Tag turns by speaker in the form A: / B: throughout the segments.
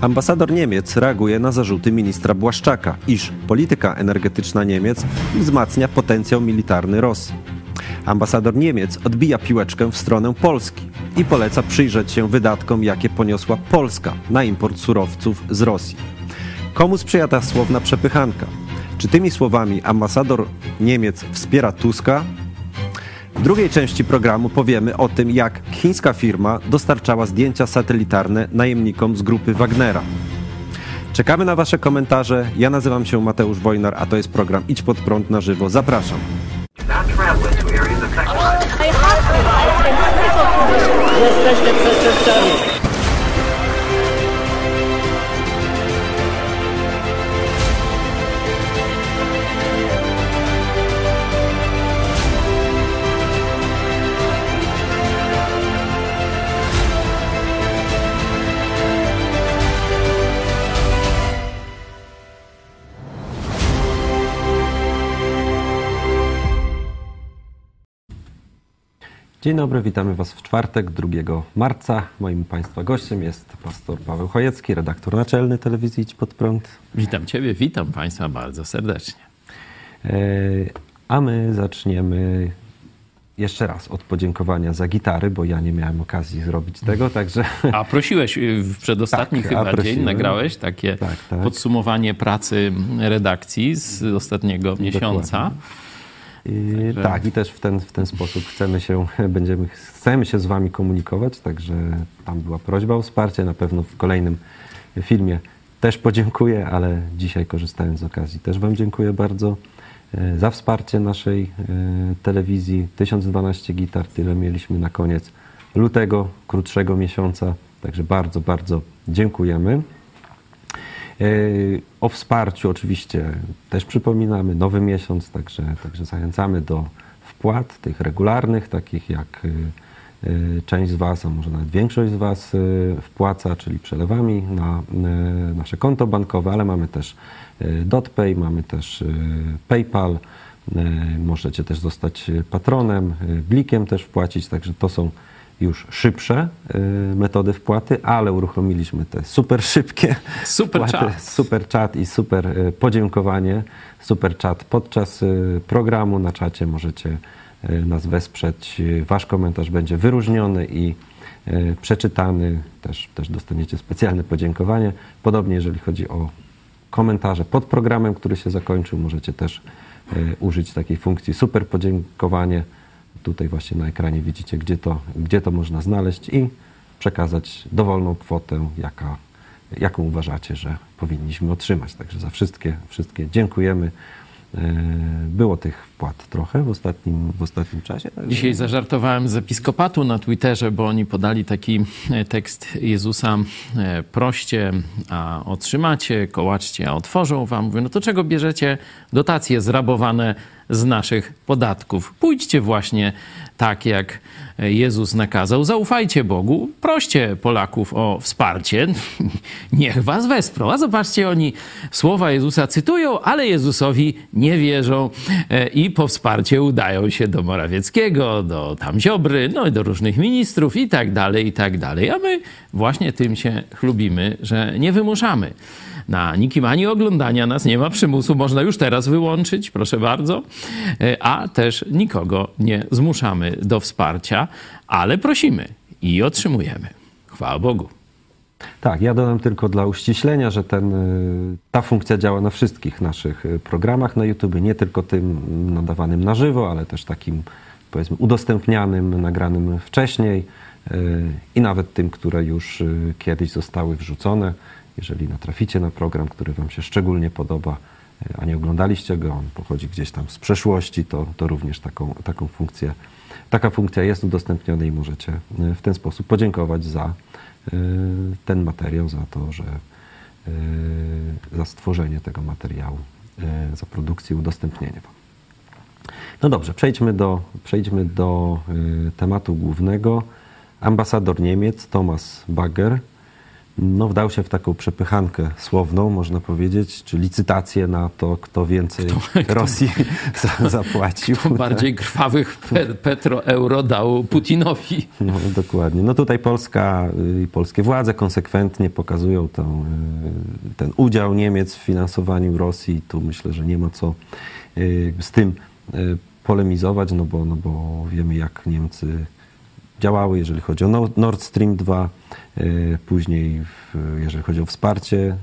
A: Ambasador Niemiec reaguje na zarzuty ministra Błaszczaka, iż polityka energetyczna Niemiec wzmacnia potencjał militarny Rosji. Ambasador Niemiec odbija piłeczkę w stronę Polski i poleca przyjrzeć się wydatkom, jakie poniosła Polska na import surowców z Rosji. Komu sprzyja ta słowna przepychanka? Czy tymi słowami ambasador Niemiec wspiera Tuska? W drugiej części programu powiemy o tym, jak chińska firma dostarczała zdjęcia satelitarne najemnikom z grupy Wagnera. Czekamy na Wasze komentarze. Ja nazywam się Mateusz Wojnar, a to jest program Idź pod prąd na żywo. Zapraszam.
B: Przestępcami.
A: Dzień dobry, witamy Was w czwartek, 2 marca. Moim Państwa gościem jest pastor Paweł Chojecki, redaktor naczelny telewizji Idź Pod Prąd.
C: Witam Ciebie, witam Państwa bardzo serdecznie.
A: E, a my zaczniemy jeszcze raz od podziękowania za gitary, bo ja nie miałem okazji zrobić tego, także...
C: A prosiłeś y, w przedostatni
A: Tak,
C: chyba dzień, nagrałeś takie
A: Tak, tak.
C: podsumowanie pracy redakcji z ostatniego miesiąca.
A: I, tak, i też w ten, w ten sposób chcemy się, będziemy, chcemy się z Wami komunikować, także tam była prośba o wsparcie. Na pewno w kolejnym filmie też podziękuję, ale dzisiaj korzystając z okazji też Wam dziękuję bardzo e, za wsparcie naszej e, telewizji. 1012 gitar, tyle mieliśmy na koniec lutego, krótszego miesiąca, także bardzo, bardzo dziękujemy. E, O wsparciu oczywiście też przypominamy, nowy miesiąc, także, także zachęcamy do wpłat tych regularnych, takich jak e, e, część z Was, a może nawet większość z Was wpłaca, czyli przelewami na nasze konto bankowe, ale mamy też DotPay, mamy też PayPal, możecie też zostać patronem, blikiem też wpłacić, także to są już szybsze y, metody wpłaty, ale uruchomiliśmy te super szybkie
C: Super
A: wpłaty,
C: chat.
A: super chat i super y, podziękowanie. Super chat podczas y, programu na czacie możecie nas wesprzeć. Wasz komentarz będzie wyróżniony i przeczytany. Też, też dostaniecie specjalne podziękowanie. Podobnie jeżeli chodzi o komentarze pod programem, który się zakończył, możecie też użyć takiej funkcji super podziękowanie. Tutaj właśnie na ekranie widzicie, gdzie to, gdzie to można znaleźć i przekazać dowolną kwotę, jaka, jaką uważacie, że powinniśmy otrzymać. Także za wszystkie, wszystkie dziękujemy. E, Było tych wpłat trochę w ostatnim, w ostatnim czasie. także-
C: Dzisiaj zażartowałem z episkopatu na Twitterze, bo oni podali taki e, tekst Jezusa: e, proście, a otrzymacie, kołaczcie, a otworzą wam. Mówię, no to czego bierzecie dotacje zrabowane z naszych podatków? Pójdźcie właśnie tak, jak Jezus nakazał. Zaufajcie Bogu, proście Polaków o wsparcie. Niech was wesprą. A zobaczcie, oni słowa Jezusa cytują, ale Jezusowi nie wierzą e, i po wsparcie udają się do Morawieckiego, do tam Ziobry, no i do różnych ministrów i tak dalej, i tak dalej. A my właśnie tym się chlubimy, że nie wymuszamy na nikim ani oglądania nas, nie ma przymusu, można już teraz wyłączyć, proszę bardzo, E, a też nikogo nie zmuszamy do wsparcia, ale prosimy i otrzymujemy. Chwała Bogu.
A: Tak, ja dodam tylko dla uściślenia, że ten, y, ta funkcja działa na wszystkich naszych y, programach na YouTube, nie tylko tym nadawanym na żywo, ale też takim powiedzmy udostępnianym, nagranym wcześniej i nawet tym, które już kiedyś zostały wrzucone. Jeżeli natraficie na program, który Wam się szczególnie podoba, y, a nie oglądaliście go, on pochodzi gdzieś tam z przeszłości, to, to również taką, taką funkcję, taka funkcja jest udostępniona i możecie y, w ten sposób podziękować za y, ten materiał, za to, że za stworzenie tego materiału, za produkcję, udostępnienie Wam. No dobrze, przejdźmy do, przejdźmy do tematu głównego. Ambasador Niemiec Thomas Bagger no, wdał się w taką przepychankę słowną, można powiedzieć, czy licytację na to, kto więcej kto, Rosji kto, zapłacił.
C: Kto bardziej krwawych pe petro-euro dał Putinowi.
A: No, dokładnie. No tutaj Polska i polskie władze konsekwentnie pokazują tą, y, ten udział Niemiec w finansowaniu Rosji. Tu myślę, że nie ma co y, z tym y, polemizować, no bo, no bo wiemy, jak Niemcy działały, jeżeli chodzi o Nord Stream 2, y, później jeżeli chodzi o wsparcie,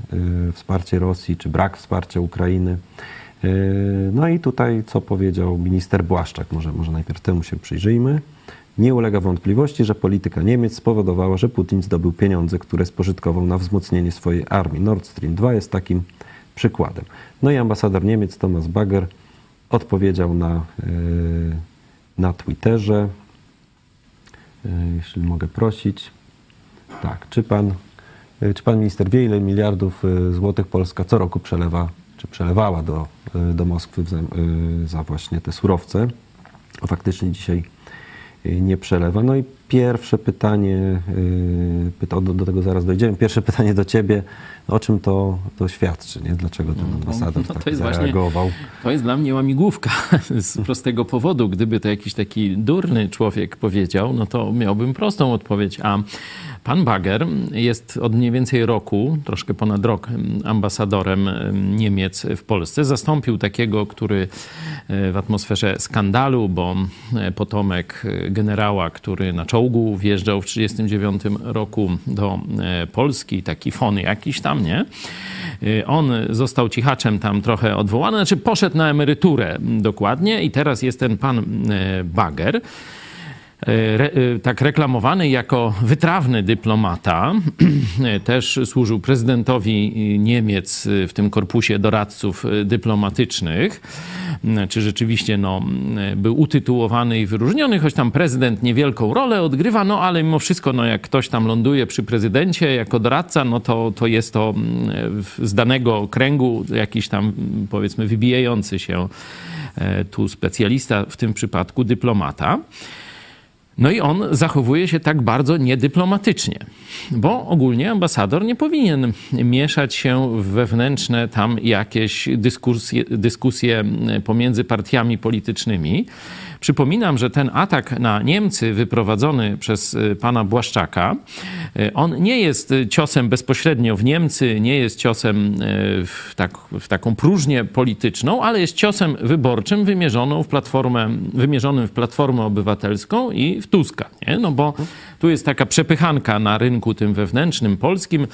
A: y, wsparcie Rosji, czy brak wsparcia Ukrainy. Y, no i tutaj, co powiedział minister Błaszczak, może, może najpierw temu się przyjrzyjmy. Nie ulega wątpliwości, że polityka Niemiec spowodowała, że Putin zdobył pieniądze, które spożytkował na wzmocnienie swojej armii. Nord Stream 2 jest takim przykładem. No i ambasador Niemiec Thomas Bagger odpowiedział na, na Twitterze, E, jeśli mogę prosić. Tak, czy pan, e, czy pan minister wie, ile miliardów e, złotych Polska co roku przelewa, czy przelewała do, do Moskwy za właśnie te surowce? Faktycznie dzisiaj nie przelewa. No i pierwsze pytanie, do, do tego zaraz dojdziemy. Pierwsze pytanie do ciebie, o czym to, to świadczy, nie? Dlaczego ten no, ambasador no, no, tak zareagował? Właśnie,
C: to jest dla mnie łamigłówka z prostego powodu. Gdyby to jakiś taki durny człowiek powiedział, no to miałbym prostą odpowiedź, a Pan Bager jest od mniej więcej roku, troszkę ponad rok, ambasadorem Niemiec w Polsce. Zastąpił takiego, który e, w atmosferze skandalu, bo e, potomek e, generała, który na czołgu wjeżdżał w 1939 roku do Polski, taki fon jakiś tam, nie? On został cichaczem tam trochę odwołany, znaczy poszedł na emeryturę dokładnie i teraz jest ten pan Bager. E, re, e, tak reklamowany jako wytrawny dyplomata. Też służył prezydentowi Niemiec w tym korpusie doradców dyplomatycznych. Czy rzeczywiście no, był utytułowany i wyróżniony, choć tam prezydent niewielką rolę odgrywa, no ale mimo wszystko, no, jak ktoś tam ląduje przy prezydencie jako doradca, no to, to jest to z danego kręgu jakiś tam powiedzmy wybijający się e, tu specjalista, w tym przypadku dyplomata. No i on zachowuje się tak bardzo niedyplomatycznie, bo ogólnie ambasador nie powinien mieszać się w wewnętrzne tam jakieś dyskusje, dyskusje pomiędzy partiami politycznymi. Przypominam, że ten atak na Niemcy wyprowadzony przez y, pana Błaszczaka, y, on nie jest ciosem bezpośrednio w Niemcy, nie jest ciosem y, w, tak, w taką próżnię polityczną, ale jest ciosem wyborczym wymierzoną w platformę, wymierzonym w Platformę Obywatelską i w Tuska. Nie? No bo tu jest taka przepychanka na rynku tym wewnętrznym polskim.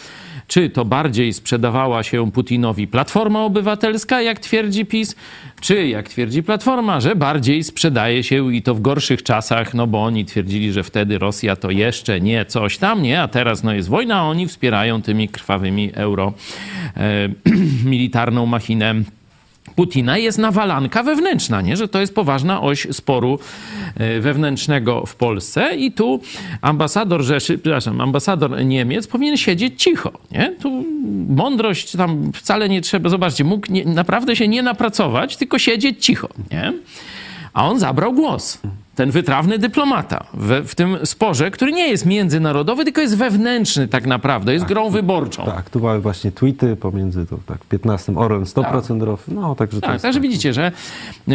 C: Czy to bardziej sprzedawała się Putinowi Platforma Obywatelska, jak twierdzi PiS, czy jak twierdzi Platforma, że bardziej sprzedaje się i to w gorszych czasach, no bo oni twierdzili, że wtedy Rosja to jeszcze nie coś tam, nie, a teraz no jest wojna, a oni wspierają tymi krwawymi euro e, militarną machinę Putina jest nawalanka wewnętrzna, nie? że to jest poważna oś sporu e, wewnętrznego w Polsce i tu ambasador Rzeszy, przepraszam, ambasador Niemiec powinien siedzieć cicho. Nie? Tu mądrość tam wcale nie trzeba, zobaczcie, mógł nie, naprawdę się nie napracować, tylko siedzieć cicho. Nie? A on zabrał głos ten wytrawny dyplomata w, w, tym sporze, który nie jest międzynarodowy, tylko jest wewnętrzny tak naprawdę, jest tak, grą wyborczą.
A: Tak, tu były właśnie tweety pomiędzy to, tak, 15 Orlen 100% tak. ROF, no także
C: tak, Także tak. widzicie, że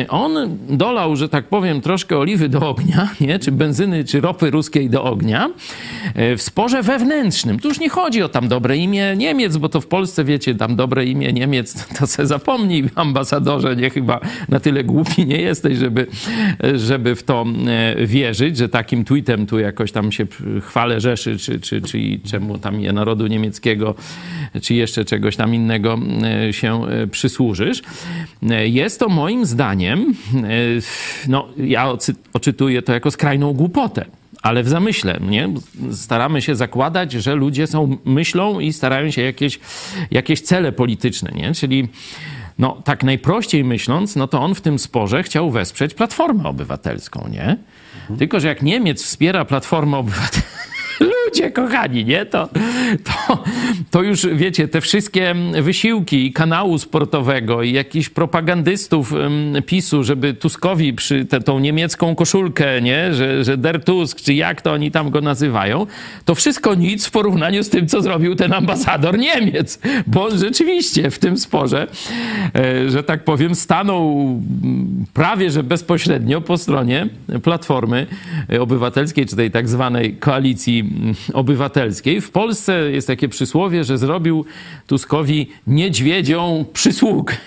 C: on dolał, że tak powiem, troszkę oliwy do ognia, nie? czy benzyny, czy ropy ruskiej do ognia e, w sporze wewnętrznym. Tu już nie chodzi o tam dobre imię Niemiec, bo to w Polsce, wiecie, tam dobre imię Niemiec, to se zapomnij, ambasadorze, nie chyba na tyle głupi nie jesteś, żeby, żeby w to wierzyć, że takim tweetem tu jakoś tam się chwale Rzeszy, czy, czy, czy czemu tam je narodu niemieckiego, czy jeszcze czegoś tam innego e, się e, przysłużysz. Jest to moim zdaniem, no ja oczytuję to jako skrajną głupotę ale w zamyśle, nie? Staramy się zakładać, że ludzie są myślą i starają się jakieś, jakieś cele polityczne, nie? Czyli no, tak najprościej myśląc, no to on w tym sporze chciał wesprzeć Platformę Obywatelską, nie? Mhm. Tylko, że jak Niemiec wspiera Platformę Obywatelską, ludzie, kochani, nie? To, to, to już, wiecie, te wszystkie wysiłki kanału sportowego i jakichś propagandystów PiSu, żeby Tuskowi przy te, tą niemiecką koszulkę, nie? Że, że Der Tusk, czy jak to oni tam go nazywają, to wszystko nic w porównaniu z tym, co zrobił ten ambasador Niemiec. Bo rzeczywiście w tym sporze, e, że tak powiem, stanął prawie, że bezpośrednio po stronie Platformy Obywatelskiej, czy tej tak zwanej koalicji obywatelskiej. W Polsce jest takie przysłowie, że zrobił Tuskowi niedźwiedzią przysługę.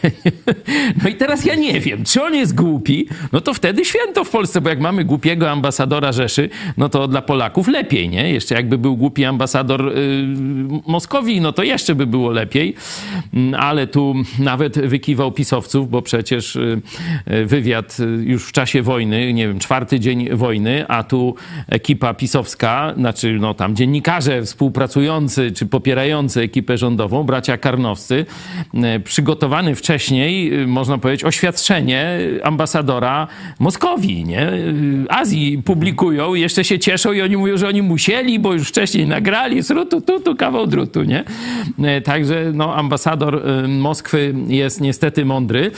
C: No i teraz ja nie wiem, czy on jest głupi, no to wtedy święto w Polsce, bo jak mamy głupiego ambasadora Rzeszy, no to dla Polaków lepiej, nie? Jeszcze jakby był głupi ambasador y, no to jeszcze by było lepiej, mm, ale tu nawet wykiwał pisowców, bo przecież y, y, wywiad już w czasie wojny, nie wiem, czwarty dzień wojny, a tu ekipa pisowska, znaczy no tam dziennikarze współpracujący czy popierający ekipę rządową, bracia Karnowscy, przygotowany wcześniej, można powiedzieć, oświadczenie ambasadora Moskowi, nie? Azji publikują, jeszcze się cieszą i oni mówią, że oni musieli, bo już wcześniej nagrali, srutu, tu, tu, kawał drutu, nie? Także no, ambasador Moskwy jest niestety mądry,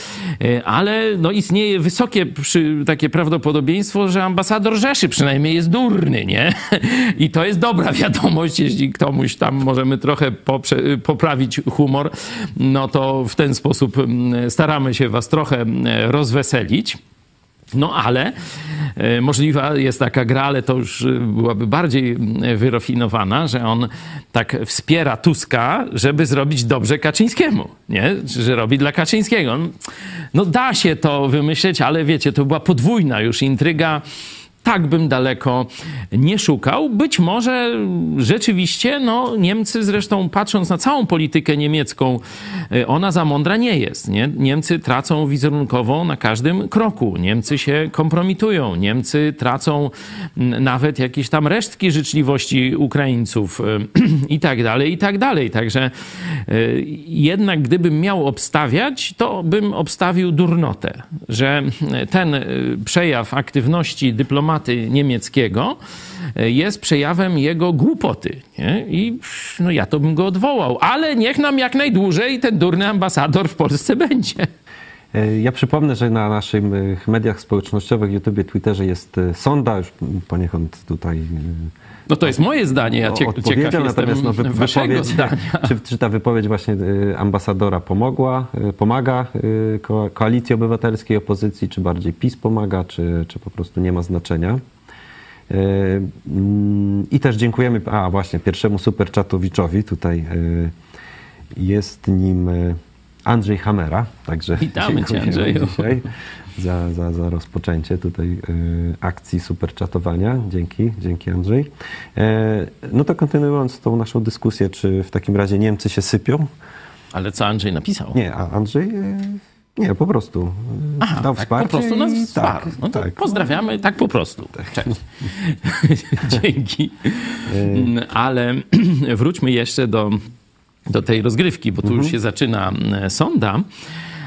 C: ale no, istnieje wysokie przy, takie prawdopodobieństwo, że ambasador Rzeszy przynajmniej jest durny, nie? I to jest dobra wiadomość, jeśli komuś tam możemy trochę poprze- poprawić humor, no to w ten sposób staramy się was trochę rozweselić. No ale e, możliwa jest taka gra, ale to już byłaby bardziej wyrafinowana, że on tak wspiera Tuska, żeby zrobić dobrze Kaczyńskiemu, nie? Że robi dla Kaczyńskiego. No da się to wymyśleć, ale wiecie, to była podwójna już intryga tak bym daleko nie szukał. Być może rzeczywiście, no Niemcy zresztą patrząc na całą politykę niemiecką, y, ona za mądra nie jest. Nie? Niemcy tracą wizerunkowo na każdym kroku. Niemcy się kompromitują. Niemcy tracą nawet jakieś tam resztki życzliwości Ukraińców y, i tak dalej, i tak dalej. Także y, jednak gdybym miał obstawiać, to bym obstawił durnotę, że ten przejaw aktywności dyplomatycznej dyplomaty niemieckiego e, jest przejawem jego głupoty. Nie? I no, ja to bym go odwołał. Ale niech nam jak najdłużej ten durny ambasador w Polsce będzie.
A: E, ja przypomnę, że na naszych mediach społecznościowych, YouTube, Twitterze jest e, sonda, już poniekąd tutaj
C: no to jest moje zdanie, ja cię, ciekaw natomiast no, wy, wypowiedź, zdania.
A: Czy, czy, ta wypowiedź właśnie ambasadora pomogła, pomaga koalicji obywatelskiej, opozycji, czy bardziej PiS pomaga, czy, czy po prostu nie ma znaczenia. Mm, I też dziękujemy, a właśnie, pierwszemu superczatowiczowi, tutaj jest nim Andrzej Hamera, także
C: Witamy Cię Andrzeju. Dzisiaj
A: za, za, za rozpoczęcie tutaj y, akcji superczatowania. Dzięki, dzięki Andrzej. E, no to kontynuując tą naszą dyskusję, czy w takim razie Niemcy się sypią?
C: Ale co Andrzej napisał?
A: Nie, a Andrzej... E, nie, po prostu. Aha, dał tak wsparcie.
C: Po prostu nas wsparł. Tak, no tak. Pozdrawiamy, tak po prostu. Tak. Cześć. Dzięki. Ale wróćmy jeszcze do, do tej rozgrywki, bo tu mhm. już się zaczyna sonda.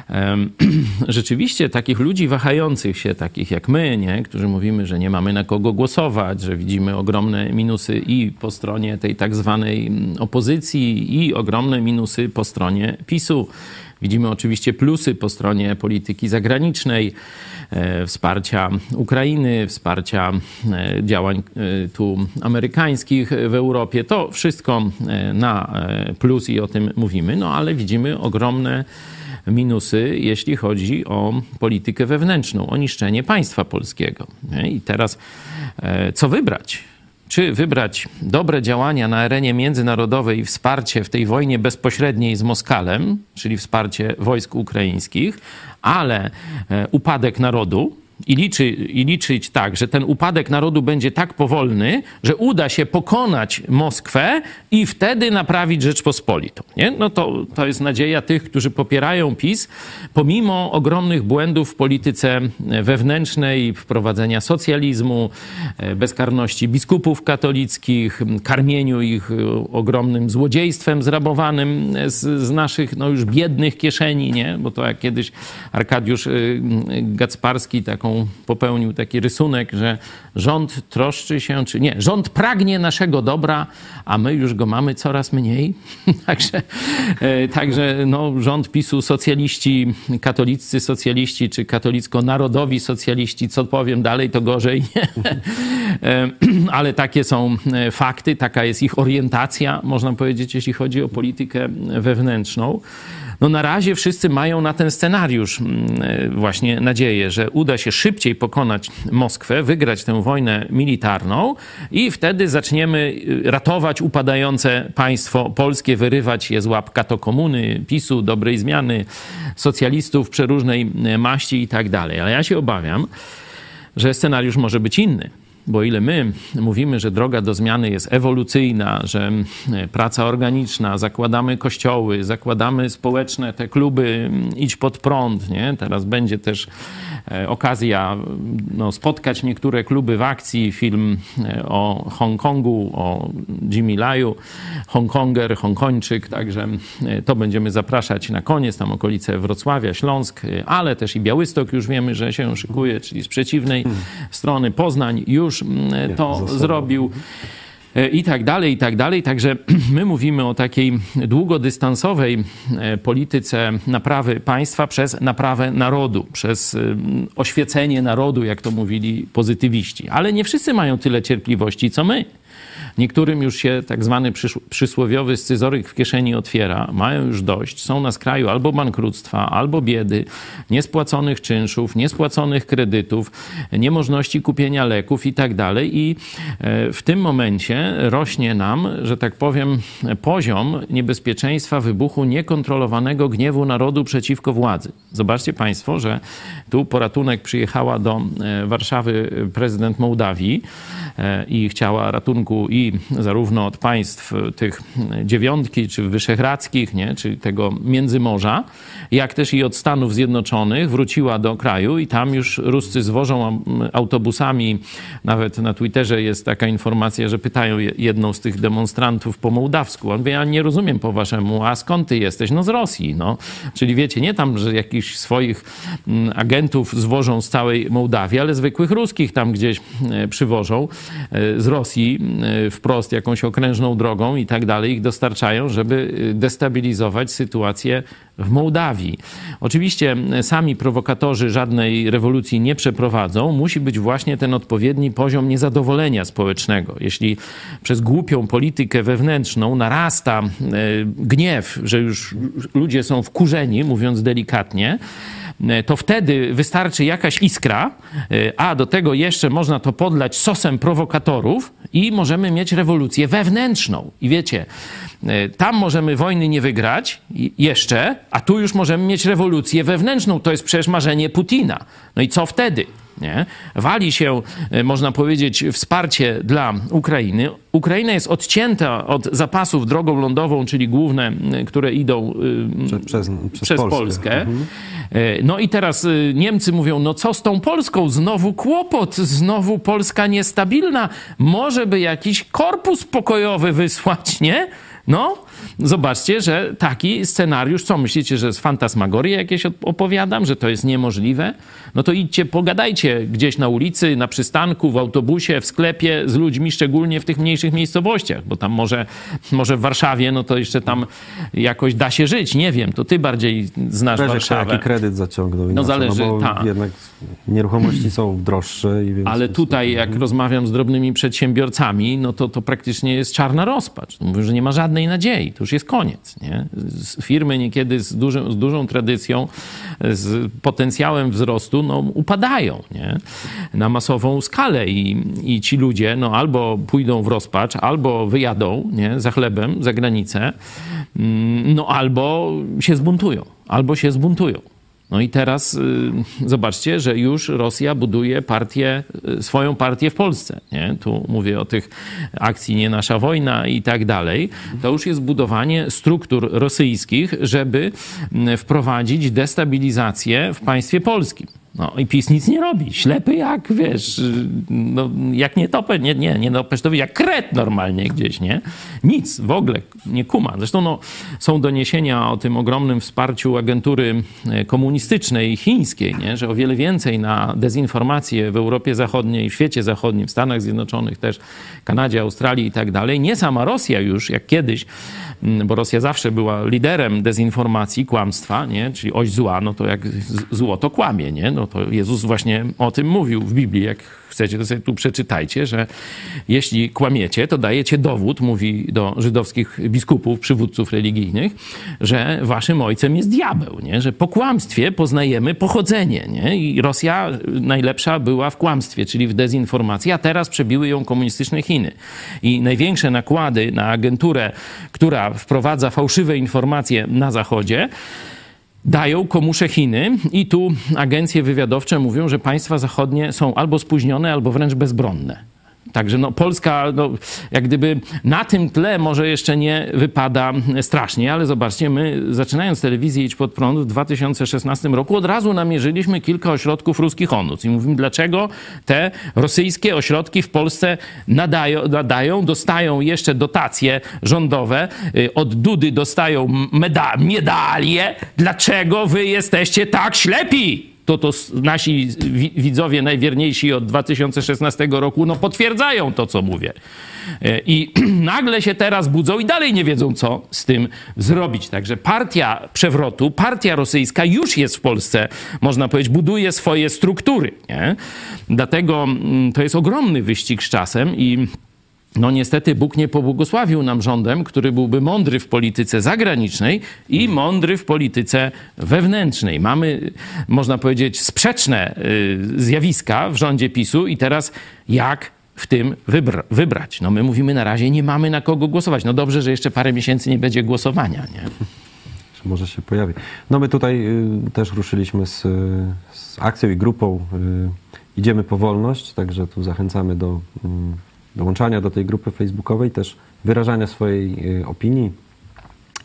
C: rzeczywiście takich ludzi wahających się, takich jak my, nie? którzy mówimy, że nie mamy na kogo głosować, że widzimy ogromne minusy i po stronie tej tak zwanej mm, opozycji, i ogromne minusy po stronie PiSu. Widzimy oczywiście plusy po stronie polityki zagranicznej, e, wsparcia Ukrainy, wsparcia e, działań e, tu amerykańskich w Europie. To wszystko na plus i o tym mówimy, no ale widzimy ogromne minusy, jeśli chodzi o politykę wewnętrzną, o niszczenie państwa polskiego. I teraz co wybrać? Czy wybrać dobre działania na arenie międzynarodowej i wsparcie w tej wojnie bezpośredniej z Moskalem, czyli wsparcie wojsk ukraińskich, ale e, upadek narodu, i, liczy, i liczyć tak, że ten upadek narodu będzie tak powolny, że uda się pokonać Moskwę i wtedy naprawić Rzeczpospolitą. Nie? No to, to jest nadzieja tych, którzy popierają PiS, pomimo ogromnych błędów w polityce wewnętrznej, wprowadzenia socjalizmu, e, bezkarności biskupów katolickich, karmieniu ich ogromnym złodziejstwem zrabowanym z, z naszych no już biednych kieszeni, nie? bo to jak kiedyś Arkadiusz Gacparski taką taką popełnił taki rysunek, że rząd troszczy się, czy nie, rząd pragnie naszego dobra, a my już go mamy coraz mniej. także e, także no, rząd PiSu, socjaliści, katoliccy socjaliści, czy katolicko-narodowi socjaliści, co powiem dalej, to gorzej. E, ale takie są e, fakty, taka jest ich orientacja, można powiedzieć, jeśli chodzi o politykę wewnętrzną. No na razie wszyscy mają na ten scenariusz mm, e, właśnie nadzieję, że uda się szybciej pokonać Moskwę, wygrać tę wojnę militarną i wtedy zaczniemy y, ratować upadające państwo polskie, wyrywać je z łap katokomuny, PiSu, dobrej zmiany, socjalistów przeróżnej e, maści i tak dalej. Ale ja się obawiam, że scenariusz może być inny. Bo ile my mówimy, że droga do zmiany jest ewolucyjna, że e, praca organiczna, zakładamy kościoły, zakładamy społeczne te kluby, idź pod prąd, nie? Teraz będzie też okazja no, spotkać niektóre kluby w akcji. Film e, o Hongkongu, o Jimmy Laju, Hongkonger, Hongkończyk, także e, to będziemy zapraszać na koniec, tam okolice Wrocławia, Śląsk, ale też i Białystok już wiemy, że się szykuje, czyli z przeciwnej hmm. strony Poznań już to zrobił. E, i tak dalej, i tak dalej. Także my mówimy o takiej długodystansowej e, polityce naprawy państwa przez naprawę narodu, przez e, oświecenie narodu, jak to mówili pozytywiści. Ale nie wszyscy mają tyle cierpliwości, co my. Niektórym już się tak zwany przysłowiowy scyzoryk w kieszeni otwiera, mają już dość, są na skraju albo bankructwa, albo biedy, niespłaconych czynszów, niespłaconych kredytów, niemożności kupienia leków i tak dalej. I e, w tym momencie rośnie nam, że tak powiem, poziom niebezpieczeństwa wybuchu niekontrolowanego gniewu narodu przeciwko władzy. Zobaczcie Państwo, że tu po ratunek przyjechała do e, Warszawy prezydent Mołdawii i chciała ratunku i zarówno od państw tych dziewiątki, czy wyszehradzkich, nie, czy tego Międzymorza, jak też i od Stanów Zjednoczonych wróciła do kraju i tam już Ruscy zwożą autobusami, nawet na Twitterze jest taka informacja, że pytają jedną z tych demonstrantów po mołdawsku. On mówi, ja nie rozumiem po waszemu, a skąd ty jesteś? No z Rosji, no. Czyli wiecie, nie tam, że jakichś swoich agentów zwożą z całej Mołdawii, ale zwykłych ruskich tam gdzieś e, przywożą e, z Rosji w wprost jakąś okrężną drogą i tak dalej, ich dostarczają, żeby y, destabilizować sytuację w Mołdawii. Oczywiście sami prowokatorzy żadnej rewolucji nie przeprowadzą. Musi być właśnie ten odpowiedni poziom niezadowolenia społecznego. Jeśli przez głupią politykę wewnętrzną narasta gniew, że już ludzie są wkurzeni, mówiąc delikatnie, E, to wtedy wystarczy jakaś iskra, e, a do tego jeszcze można to podlać sosem prowokatorów i możemy mieć rewolucję wewnętrzną. I wiecie, e, tam możemy wojny nie wygrać jeszcze, a tu już możemy mieć rewolucję wewnętrzną. To jest przecież marzenie Putina. No i co wtedy? Nie? Wali się, można powiedzieć, wsparcie dla Ukrainy. Ukraina jest odcięta od zapasów drogą lądową, czyli główne, które idą przez, przez, przez Polskę. Polskę. Mhm. E, no i teraz Niemcy mówią, no co z tą Polską? Znowu kłopot, znowu Polska niestabilna. Może by jakiś korpus pokojowy wysłać, nie? No, zobaczcie, że taki scenariusz, co myślicie, że z fantasmagorii jakieś opowiadam, że to jest niemożliwe? No to idźcie, pogadajcie gdzieś na ulicy, na przystanku, w autobusie, w sklepie z ludźmi, szczególnie w tych mniejszych miejscowościach, bo tam może, może w Warszawie, no to jeszcze tam jakoś da się żyć, nie wiem, to ty bardziej znasz
A: Zależy,
C: Warszawę.
A: jaki kredyt zaciągnął. No zależy, no tak. Jednak nieruchomości są droższe.
C: Ale tutaj, jak rozmawiam z drobnymi przedsiębiorcami, no to to praktycznie jest czarna rozpacz. Mówią, że nie ma żadnej nadziei, to już jest koniec. Nie? Firmy niekiedy z, duży, z dużą tradycją, z potencjałem wzrostu, no, upadają nie? na masową skalę i, i ci ludzie no, albo pójdą w rozpacz, albo wyjadą nie? za chlebem za granicę, mm, no albo się zbuntują, albo się zbuntują. No i teraz y, zobaczcie, że już Rosja buduje partię, y, swoją partię w Polsce. Nie? Tu mówię o tych akcji Nie Nasza Wojna i tak dalej. To już jest budowanie struktur rosyjskich, żeby y, wprowadzić destabilizację w państwie polskim. No i PiS nic nie robi. Ślepy jak, wiesz, no, jak nie topę, nie, nie, nie topę, to jak kret normalnie gdzieś, nie? Nic, w ogóle nie kuma. Zresztą no, są doniesienia o tym ogromnym wsparciu agentury e, komunistycznej chińskiej, nie? że o wiele więcej na dezinformację w Europie Zachodniej, w świecie zachodnim, w Stanach Zjednoczonych też, Kanadzie, Australii i tak dalej. Nie sama Rosja już, jak kiedyś, bo Rosja zawsze była liderem dezinformacji, kłamstwa, nie? czyli oś zła, no to jak zło to kłamie, nie? no to Jezus właśnie o tym mówił w Biblii. Jak chcecie, to sobie tu przeczytajcie, że jeśli kłamiecie, to dajecie dowód, mówi do żydowskich biskupów, przywódców religijnych, że waszym ojcem jest diabeł, nie? że po kłamstwie poznajemy pochodzenie. Nie? I Rosja najlepsza była w kłamstwie, czyli w dezinformacji, a teraz przebiły ją komunistyczne Chiny. I największe nakłady na agenturę, która wprowadza fałszywe informacje na Zachodzie, dają komusze Chiny i tu agencje wywiadowcze mówią, że państwa zachodnie są albo spóźnione, albo wręcz bezbronne. Także no, Polska, no, jak gdyby na tym tle może jeszcze nie wypada strasznie, ale zobaczcie, my zaczynając telewizję Idź Pod Prąd w 2016 roku od razu namierzyliśmy kilka ośrodków ruskich ONUC i mówimy, dlaczego te rosyjskie ośrodki w Polsce nadają, nadają dostają jeszcze dotacje rządowe, y, od Dudy dostają meda medalie, dlaczego wy jesteście tak ślepi? To to nasi widzowie najwierniejsi od 2016 roku no potwierdzają to, co mówię. E, I nagle się teraz budzą i dalej nie wiedzą, co z tym zrobić. Także partia przewrotu, partia rosyjska już jest w Polsce, można powiedzieć, buduje swoje struktury. Nie? Dlatego mm, to jest ogromny wyścig z czasem i no niestety Bóg nie pobłogosławił nam rządem, który byłby mądry w polityce zagranicznej i mądry w polityce wewnętrznej. Mamy, można powiedzieć, sprzeczne y, zjawiska w rządzie PiSu i teraz jak w tym wybra wybrać? No my mówimy na razie, nie mamy na kogo głosować. No dobrze, że jeszcze parę miesięcy nie będzie głosowania, nie?
A: Może się pojawi. No my tutaj y, też ruszyliśmy z, z akcją i grupą y, Idziemy po wolność, także tu zachęcamy do y, dołączania do tej grupy facebookowej, też wyrażania swojej y, opinii,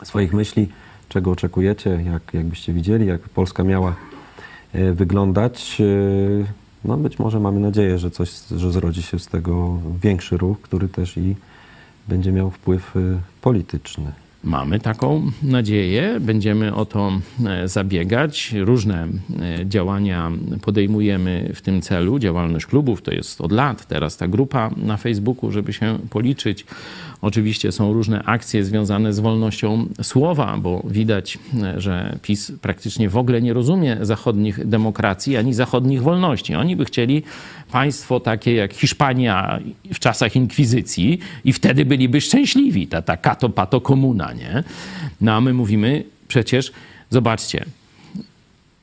A: swoich myśli, czego oczekujecie, jak, jakbyście widzieli, jak Polska miała y, wyglądać. Y, no być może mamy nadzieję, że coś, że zrodzi się z tego większy ruch, który też i będzie miał wpływ polityczny.
C: Mamy taką nadzieję, będziemy o to e, zabiegać. Różne e, działania podejmujemy w tym celu. Działalność klubów to jest od lat, teraz ta grupa na Facebooku, żeby się policzyć. Oczywiście są różne akcje związane z wolnością słowa, bo widać, e, że PiS praktycznie w ogóle nie rozumie zachodnich demokracji ani zachodnich wolności. Oni by chcieli państwo takie jak Hiszpania w czasach inkwizycji i wtedy byliby szczęśliwi, ta, ta kato pato komuna, nie? No a my mówimy przecież, zobaczcie,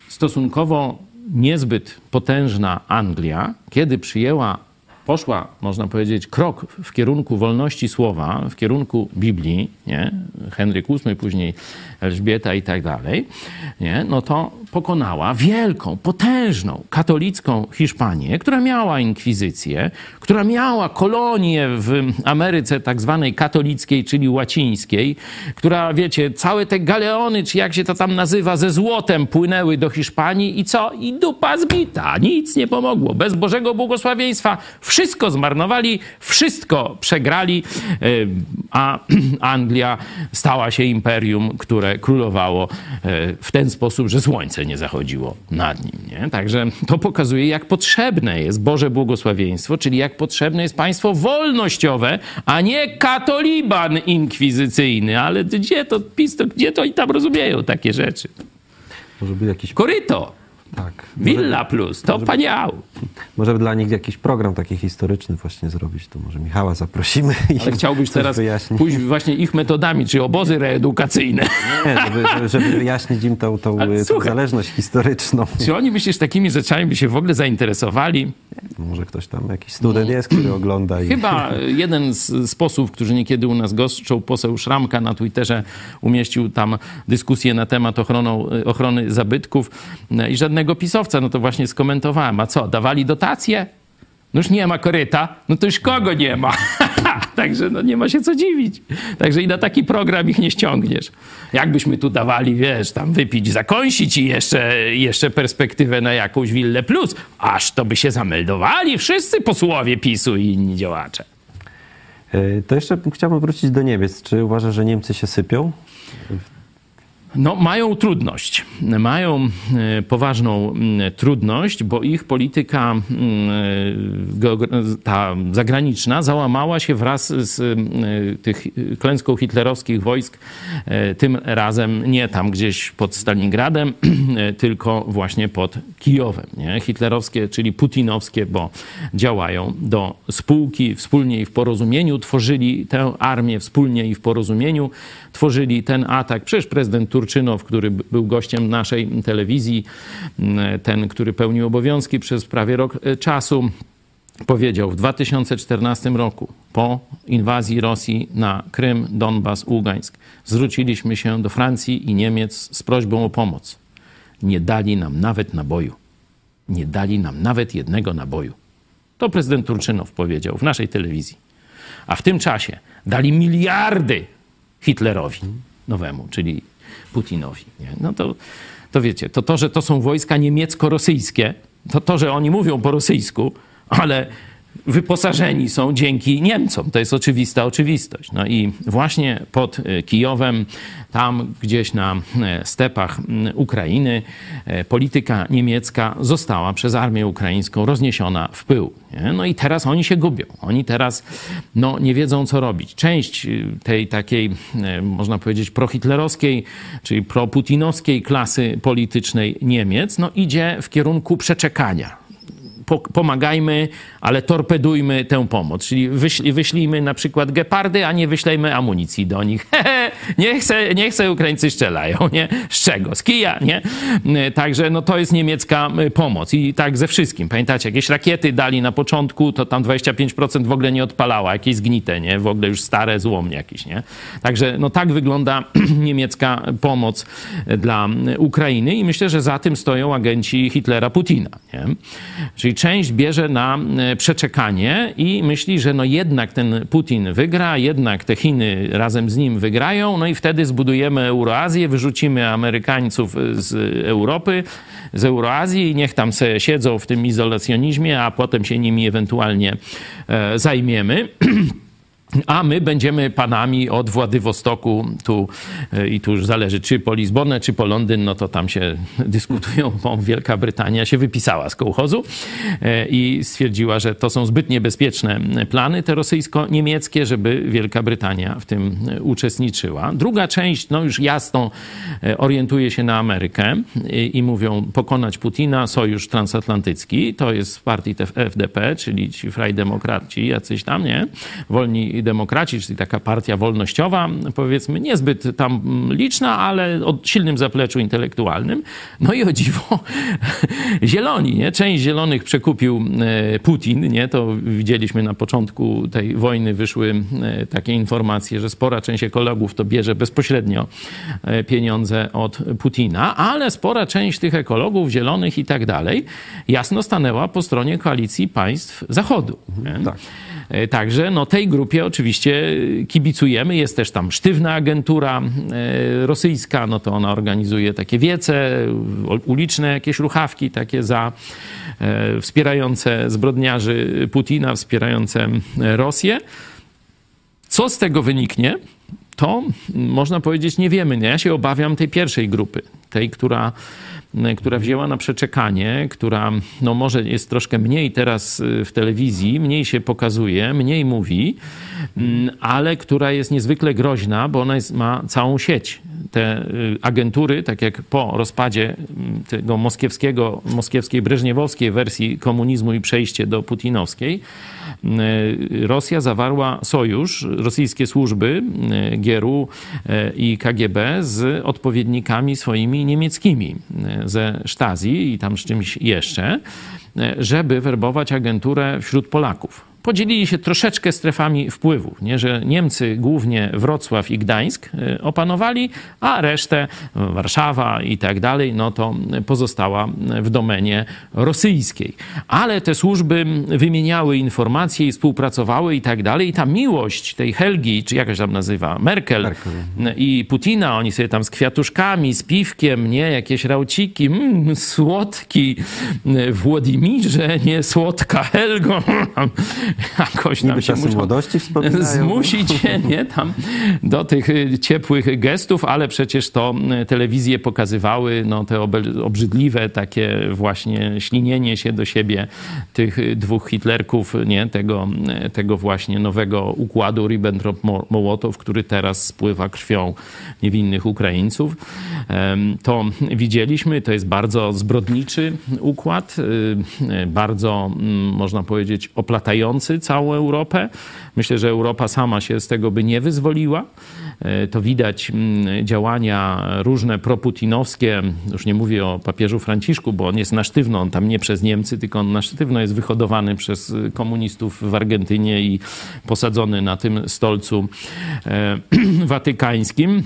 C: stosunkowo niezbyt potężna Anglia, kiedy przyjęła poszła, można powiedzieć, krok w kierunku wolności słowa, w kierunku Biblii, nie? Henryk VIII, później Elżbieta i tak dalej, nie? no to pokonała wielką, potężną katolicką Hiszpanię, która miała inkwizycję, która miała kolonie w Ameryce tak zwanej katolickiej, czyli łacińskiej, która, wiecie, całe te galeony, czy jak się to tam nazywa, ze złotem płynęły do Hiszpanii i co? I dupa zbita. Nic nie pomogło. Bez Bożego błogosławieństwa wszystko zmarnowali, wszystko przegrali, a Anglia stała się imperium, które królowało e, w ten sposób, że słońce nie zachodziło nad nim. Nie? Także to pokazuje, jak potrzebne jest Boże błogosławieństwo, czyli jak potrzebne jest państwo wolnościowe, a nie katoliban inkwizycyjny. Ale gdzie to PiS, to, gdzie to i tam rozumieją takie rzeczy?
A: Może by jakiś...
C: Koryto!
A: Tak.
C: Villa Plus, to paniał.
A: Może dla nich jakiś program taki historyczny właśnie zrobić, to może Michała zaprosimy.
C: Ale chciałbyś teraz wyjaśni. pójść właśnie ich metodami, czy obozy reedukacyjne.
A: Nie, żeby, żeby wyjaśnić im tą, tą, tą zależność historyczną.
C: Czy oni myślisz, takimi rzeczami by się w ogóle zainteresowali?
A: Może ktoś tam, jakiś student jest, który ogląda.
C: I... Chyba jeden z sposób, którzy niekiedy u nas goszczą, poseł Szramka na Twitterze umieścił tam dyskusję na temat ochroną, ochrony zabytków i żadnego pisowca, no to właśnie skomentowałem. A co, dawali dotacje? No już nie ma koryta, no to już kogo nie ma? Także no, nie ma się co dziwić. Także i na taki program ich nie ściągniesz. Jakbyśmy tu dawali, wiesz, tam wypić, zakąsić i jeszcze, jeszcze perspektywę na jakąś willę plus, aż to by się zameldowali wszyscy posłowie PiSu i inni działacze.
A: E, to jeszcze chciałbym wrócić do Niemiec. Czy uważasz, że Niemcy się sypią?
C: No, mają trudność. Mają e, poważną trudność, bo ich polityka ta zagraniczna załamała się wraz z tych klęską hitlerowskich wojsk. E, tym razem nie tam gdzieś pod Stalingradem, tylko właśnie pod Kijowem. Nie? Hitlerowskie, czyli putinowskie, bo działają do spółki, wspólnie i w porozumieniu tworzyli tę armię, wspólnie i w porozumieniu tworzyli ten atak. Przecież prezydent Turczynow, który był gościem naszej telewizji, ten, który pełnił obowiązki przez prawie rok e, czasu, powiedział w 2014 roku po inwazji Rosji na Krym, Donbas, Ługańsk zwróciliśmy się do Francji i Niemiec z prośbą o pomoc. Nie dali nam nawet naboju. Nie dali nam nawet jednego naboju. To prezydent Turczynow powiedział w naszej telewizji. A w tym czasie dali miliardy Hitlerowi nowemu, czyli Putinowi. Nie? No to, to wiecie, to to, że to są wojska niemiecko-rosyjskie, to to, że oni mówią po rosyjsku, ale wyposażeni są dzięki Niemcom. To jest oczywista oczywistość. No i właśnie pod e, Kijowem, tam gdzieś na e, stepach Ukrainy, e, polityka niemiecka została przez armię ukraińską rozniesiona w pył. Nie? No i teraz oni się gubią. Oni teraz no, nie wiedzą, co robić. Część tej takiej, można powiedzieć, prohitlerowskiej, czyli proputinowskiej klasy politycznej Niemiec, no, idzie w kierunku przeczekania pomagajmy, ale torpedujmy tę pomoc. Czyli wyślij, wyślijmy na przykład gepardy, a nie wyślejmy amunicji do nich. nie, chce, nie chce Ukraińcy strzelają, nie? Z czego? Z kija, nie? Także no to jest niemiecka pomoc i tak ze wszystkim. Pamiętacie, jakieś rakiety dali na początku, to tam 25% w ogóle nie odpalała, jakieś zgnite, nie? W ogóle już stare złomnie jakieś, nie? Także no tak wygląda niemiecka pomoc dla Ukrainy i myślę, że za tym stoją agenci Hitlera Putina, nie? Czyli część bierze na e, przeczekanie i myśli, że no jednak ten Putin wygra, jednak te Chiny razem z nim wygrają, no i wtedy zbudujemy Euroazję, wyrzucimy Amerykańców z Europy, z Euroazji i niech tam se siedzą w tym izolacjonizmie, a potem się nimi ewentualnie e, zajmiemy. A my będziemy panami od Władywostoku tu e, i tu już zależy, czy po Lizbonę, czy po Londyn, no to tam się dyskutują, bo Wielka Brytania się wypisała z kołchozu e, i stwierdziła, że to są zbyt niebezpieczne plany te rosyjsko-niemieckie, żeby Wielka Brytania w tym uczestniczyła. Druga część, no już jasno e, orientuje się na Amerykę i, i mówią pokonać Putina, sojusz transatlantycki, to jest partii FDP, czyli ci frajdemokraci, jacyś tam, nie? Wolni demokraci, czyli taka partia wolnościowa, powiedzmy niezbyt tam liczna, ale o silnym zapleczu intelektualnym. No i o dziwo, zieloni, nie? Część zielonych przekupił e, Putin, nie? To widzieliśmy na początku tej wojny, wyszły e, takie informacje, że spora część ekologów to bierze bezpośrednio e, pieniądze od Putina, ale spora część tych ekologów, zielonych i tak dalej, jasno stanęła po stronie koalicji państw Zachodu. Tak. E, także no, tej grupie oczywiście kibicujemy. Jest też tam sztywna agentura e, rosyjska, no to ona organizuje takie wiece, uliczne jakieś ruchawki takie za e, wspierające zbrodniarzy Putina, wspierające Rosję. Co z tego wyniknie? To można powiedzieć nie wiemy. Ja się obawiam tej pierwszej grupy, tej, która która wzięła na przeczekanie, która no może jest troszkę mniej teraz y, w telewizji, mniej się pokazuje, mniej mówi, mm, ale która jest niezwykle groźna, bo ona jest, ma całą sieć. Te y, agentury, tak jak po rozpadzie tego moskiewskiego, moskiewskiej, breżniewowskiej wersji komunizmu i przejście do putinowskiej, Rosja zawarła sojusz, rosyjskie służby Gieru i KGB z odpowiednikami swoimi niemieckimi ze Stasi i tam z czymś jeszcze, żeby werbować agenturę wśród Polaków. Podzielili się troszeczkę strefami wpływów, nie? że Niemcy głównie Wrocław i Gdańsk y, opanowali, a resztę Warszawa i tak dalej, no to pozostała w domenie rosyjskiej. Ale te służby wymieniały informacje i współpracowały i tak dalej. I ta miłość tej Helgi, czy jakaś tam nazywa, Merkel, Merkel. i Putina, oni sobie tam z kwiatuszkami, z piwkiem, nie, jakieś rauciki, mm, słodki Włodimirze, nie, słodka Helgo,
A: jakoś tam Niby się muszą młodości
C: zmusić się, nie, tam do tych ciepłych gestów, ale przecież to telewizje pokazywały, no, te obrzydliwe takie właśnie ślinienie się do siebie tych dwóch Hitlerków, nie, tego, tego właśnie nowego układu Ribbentrop-Mołotow, który teraz spływa krwią niewinnych Ukraińców. To widzieliśmy, to jest bardzo zbrodniczy układ, bardzo, mm, można powiedzieć, oplatający całą Europę. Myślę, że Europa sama się z tego by nie wyzwoliła. E, to widać mm, działania różne proputinowskie, już nie mówię o papieżu Franciszku, bo on jest na sztywno, on tam nie przez Niemcy, tylko on na sztywno jest wyhodowany przez komunistów w Argentynie i posadzony na tym stolcu e, watykańskim.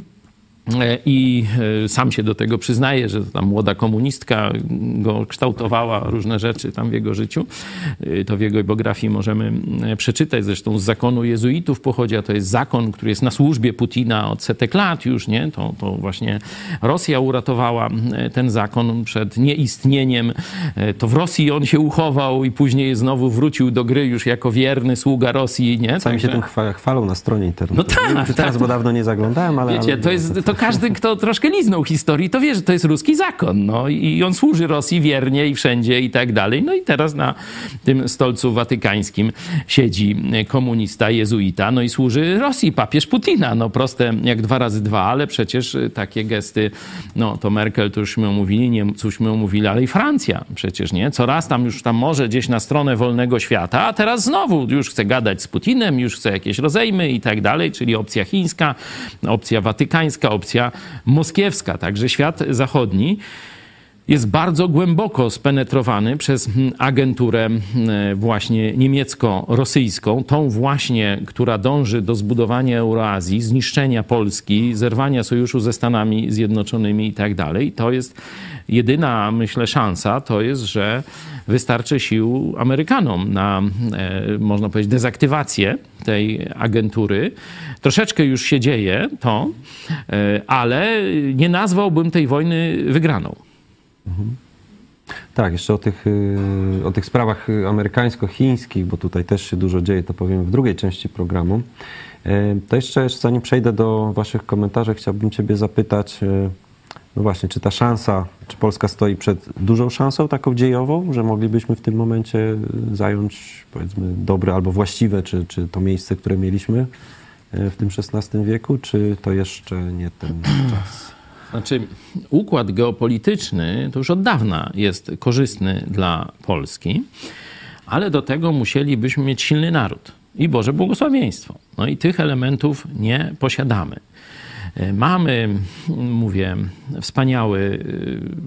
C: E, I e, sam się do tego przyznaje, że ta młoda komunistka go kształtowała różne rzeczy tam w jego życiu. E, to w jego biografii możemy przeczytać. Zresztą z zakonu jezuitów pochodzi, a to jest zakon, który jest na służbie Putina od setek lat już, nie? To, to właśnie Rosja uratowała ten zakon przed nieistnieniem. To w Rosji on się uchował i później znowu wrócił do gry już jako wierny sługa Rosji, nie?
A: Sami Także... się tym chwalą na stronie internetowej. No tak. Teraz, tak. bo dawno nie zaglądałem, ale...
C: Wiecie, to jest... To każdy, kto troszkę liznął historii, to wie, że to jest ruski zakon. No, I on służy Rosji wiernie i wszędzie i tak dalej. No i teraz na tym stolcu watykańskim siedzi komunista, jezuita, no i służy Rosji, papież Putina. No proste jak dwa razy dwa, ale przecież takie gesty, no to Merkel to już my omówili, Niemców omówili, ale i Francja przecież, nie? Coraz tam już tam może gdzieś na stronę wolnego świata, a teraz znowu już chce gadać z Putinem, już chce jakieś rozejmy i tak dalej, czyli opcja chińska, opcja watykańska, opcja moskiewska. Także świat zachodni jest bardzo głęboko spenetrowany przez hmm, agenturę hmm, właśnie niemiecko-rosyjską, tą właśnie, która dąży do zbudowania Euroazji, zniszczenia Polski, zerwania sojuszu ze Stanami Zjednoczonymi i tak dalej. To jest jedyna, myślę, szansa, to jest, że wystarczy sił Amerykanom na, e, można powiedzieć, dezaktywację tej agentury. Troszeczkę już się dzieje to, e, ale nie nazwałbym tej wojny wygraną. Mhm.
A: Tak, jeszcze o tych, y, o tych sprawach amerykańsko-chińskich, bo tutaj też się dużo dzieje, to powiem w drugiej części programu. E, to jeszcze, zanim przejdę do Waszych komentarzy, chciałbym Ciebie zapytać, no właśnie, czy ta szansa, czy Polska stoi przed dużą szansą taką dziejową, że moglibyśmy w tym momencie zająć, powiedzmy, dobre albo właściwe, czy, czy to miejsce, które mieliśmy e, w tym XVI wieku, czy to jeszcze nie ten czas?
C: Znaczy, układ geopolityczny to już od dawna jest korzystny dla Polski, ale do tego musielibyśmy mieć silny naród i Boże błogosławieństwo. No i tych elementów nie posiadamy. E, mamy, mówię, wspaniały,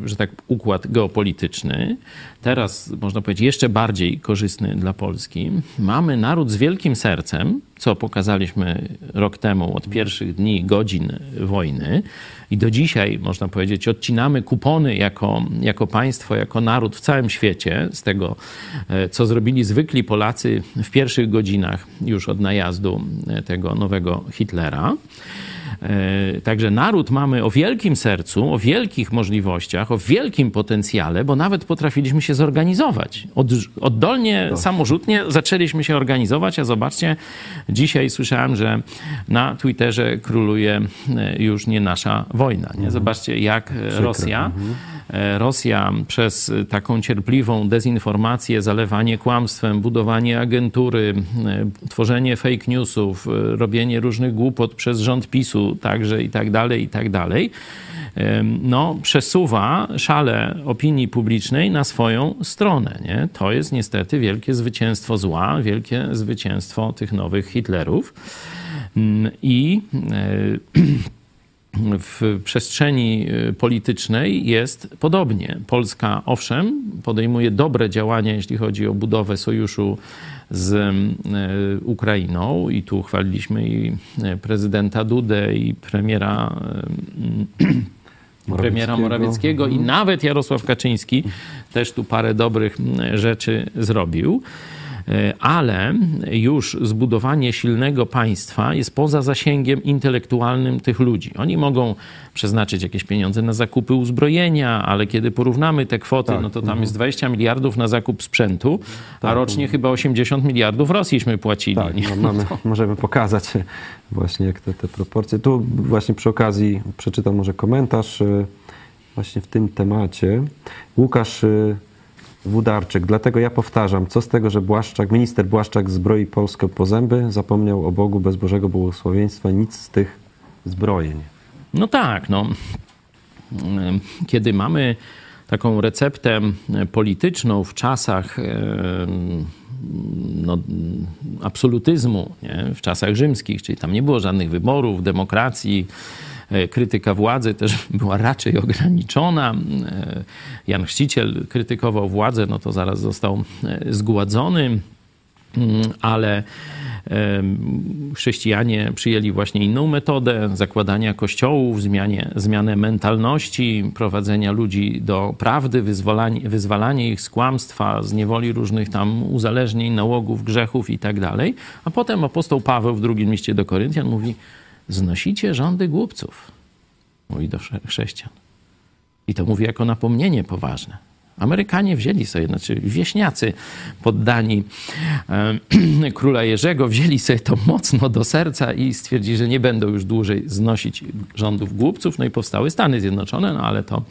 C: e, że tak, układ geopolityczny, teraz można powiedzieć jeszcze bardziej korzystny dla Polski. Mamy naród z wielkim sercem, co pokazaliśmy rok temu od pierwszych dni, godzin wojny. I do dzisiaj, można powiedzieć, odcinamy kupony jako, jako państwo, jako naród w całym świecie z tego, e, co zrobili zwykli Polacy w pierwszych godzinach już od najazdu tego nowego Hitlera. E, także naród mamy o wielkim sercu, o wielkich możliwościach, o wielkim potencjale, bo nawet potrafiliśmy się zorganizować. Od, oddolnie, samorzutnie zaczęliśmy się organizować, a zobaczcie, dzisiaj słyszałem, że na Twitterze króluje e, już nie nasza wojna. Nie? Mhm. Zobaczcie, jak Przykro. Rosja. Mhm E, Rosja przez taką cierpliwą dezinformację, zalewanie kłamstwem, budowanie agentury, e, tworzenie fake newsów, e, robienie różnych głupot przez rząd PiSu także i tak dalej, i tak dalej, no, przesuwa szale opinii publicznej na swoją stronę. Nie? To jest niestety wielkie zwycięstwo zła, wielkie zwycięstwo tych nowych Hitlerów. Mm, I w przestrzeni y, politycznej jest podobnie. Polska, owszem, podejmuje dobre działania, jeśli chodzi o budowę sojuszu z e, Ukrainą i tu chwaliliśmy i prezydenta Dudę i premiera Morawieckiego. premiera Morawieckiego i mhm. nawet Jarosław Kaczyński też tu parę dobrych rzeczy zrobił. E, ale już zbudowanie silnego państwa jest poza zasięgiem intelektualnym tych ludzi. Oni mogą przeznaczyć jakieś pieniądze na zakupy uzbrojenia, ale kiedy porównamy te kwoty, tak. no to tam mhm. jest 20 miliardów na zakup sprzętu, tak. a rocznie mhm. chyba 80 miliardów Rosjiśmy płacili.
A: Tak, no, mamy, możemy pokazać właśnie jak te, te proporcje. Tu właśnie przy okazji przeczytam może komentarz e, właśnie w tym temacie. Łukasz Wudarczyk. Dlatego ja powtarzam, co z tego, że Błaszczak, minister Błaszczak zbroi Polskę po zęby, zapomniał o Bogu bez Bożego błogosławieństwa, nic z tych zbrojeń.
C: No tak, no. Kiedy mamy taką receptę polityczną w czasach no, absolutyzmu, nie? w czasach rzymskich, czyli tam nie było żadnych wyborów, demokracji, krytyka władzy też była raczej ograniczona. E, Jan Chrzciciel krytykował władzę, no to zaraz został e, zgładzony, mm, ale chrześcijanie przyjęli właśnie inną metodę zakładania kościołów, zmianie, zmianę mentalności, prowadzenia ludzi do prawdy, wyzwalanie, wyzwalanie ich z kłamstwa, z niewoli różnych tam uzależnień, nałogów, grzechów i tak. A potem apostoł Paweł w drugim liście do Koryntian mówi, znosicie rządy głupców, mówi do chrześcijan. I to mówi jako napomnienie poważne. Amerykanie wzięli sobie, znaczy wieśniacy poddani e, króla Jerzego, wzięli sobie to mocno do serca i stwierdzili, że nie będą już dłużej znosić rządów głupców. No i powstały Stany Zjednoczone, no ale to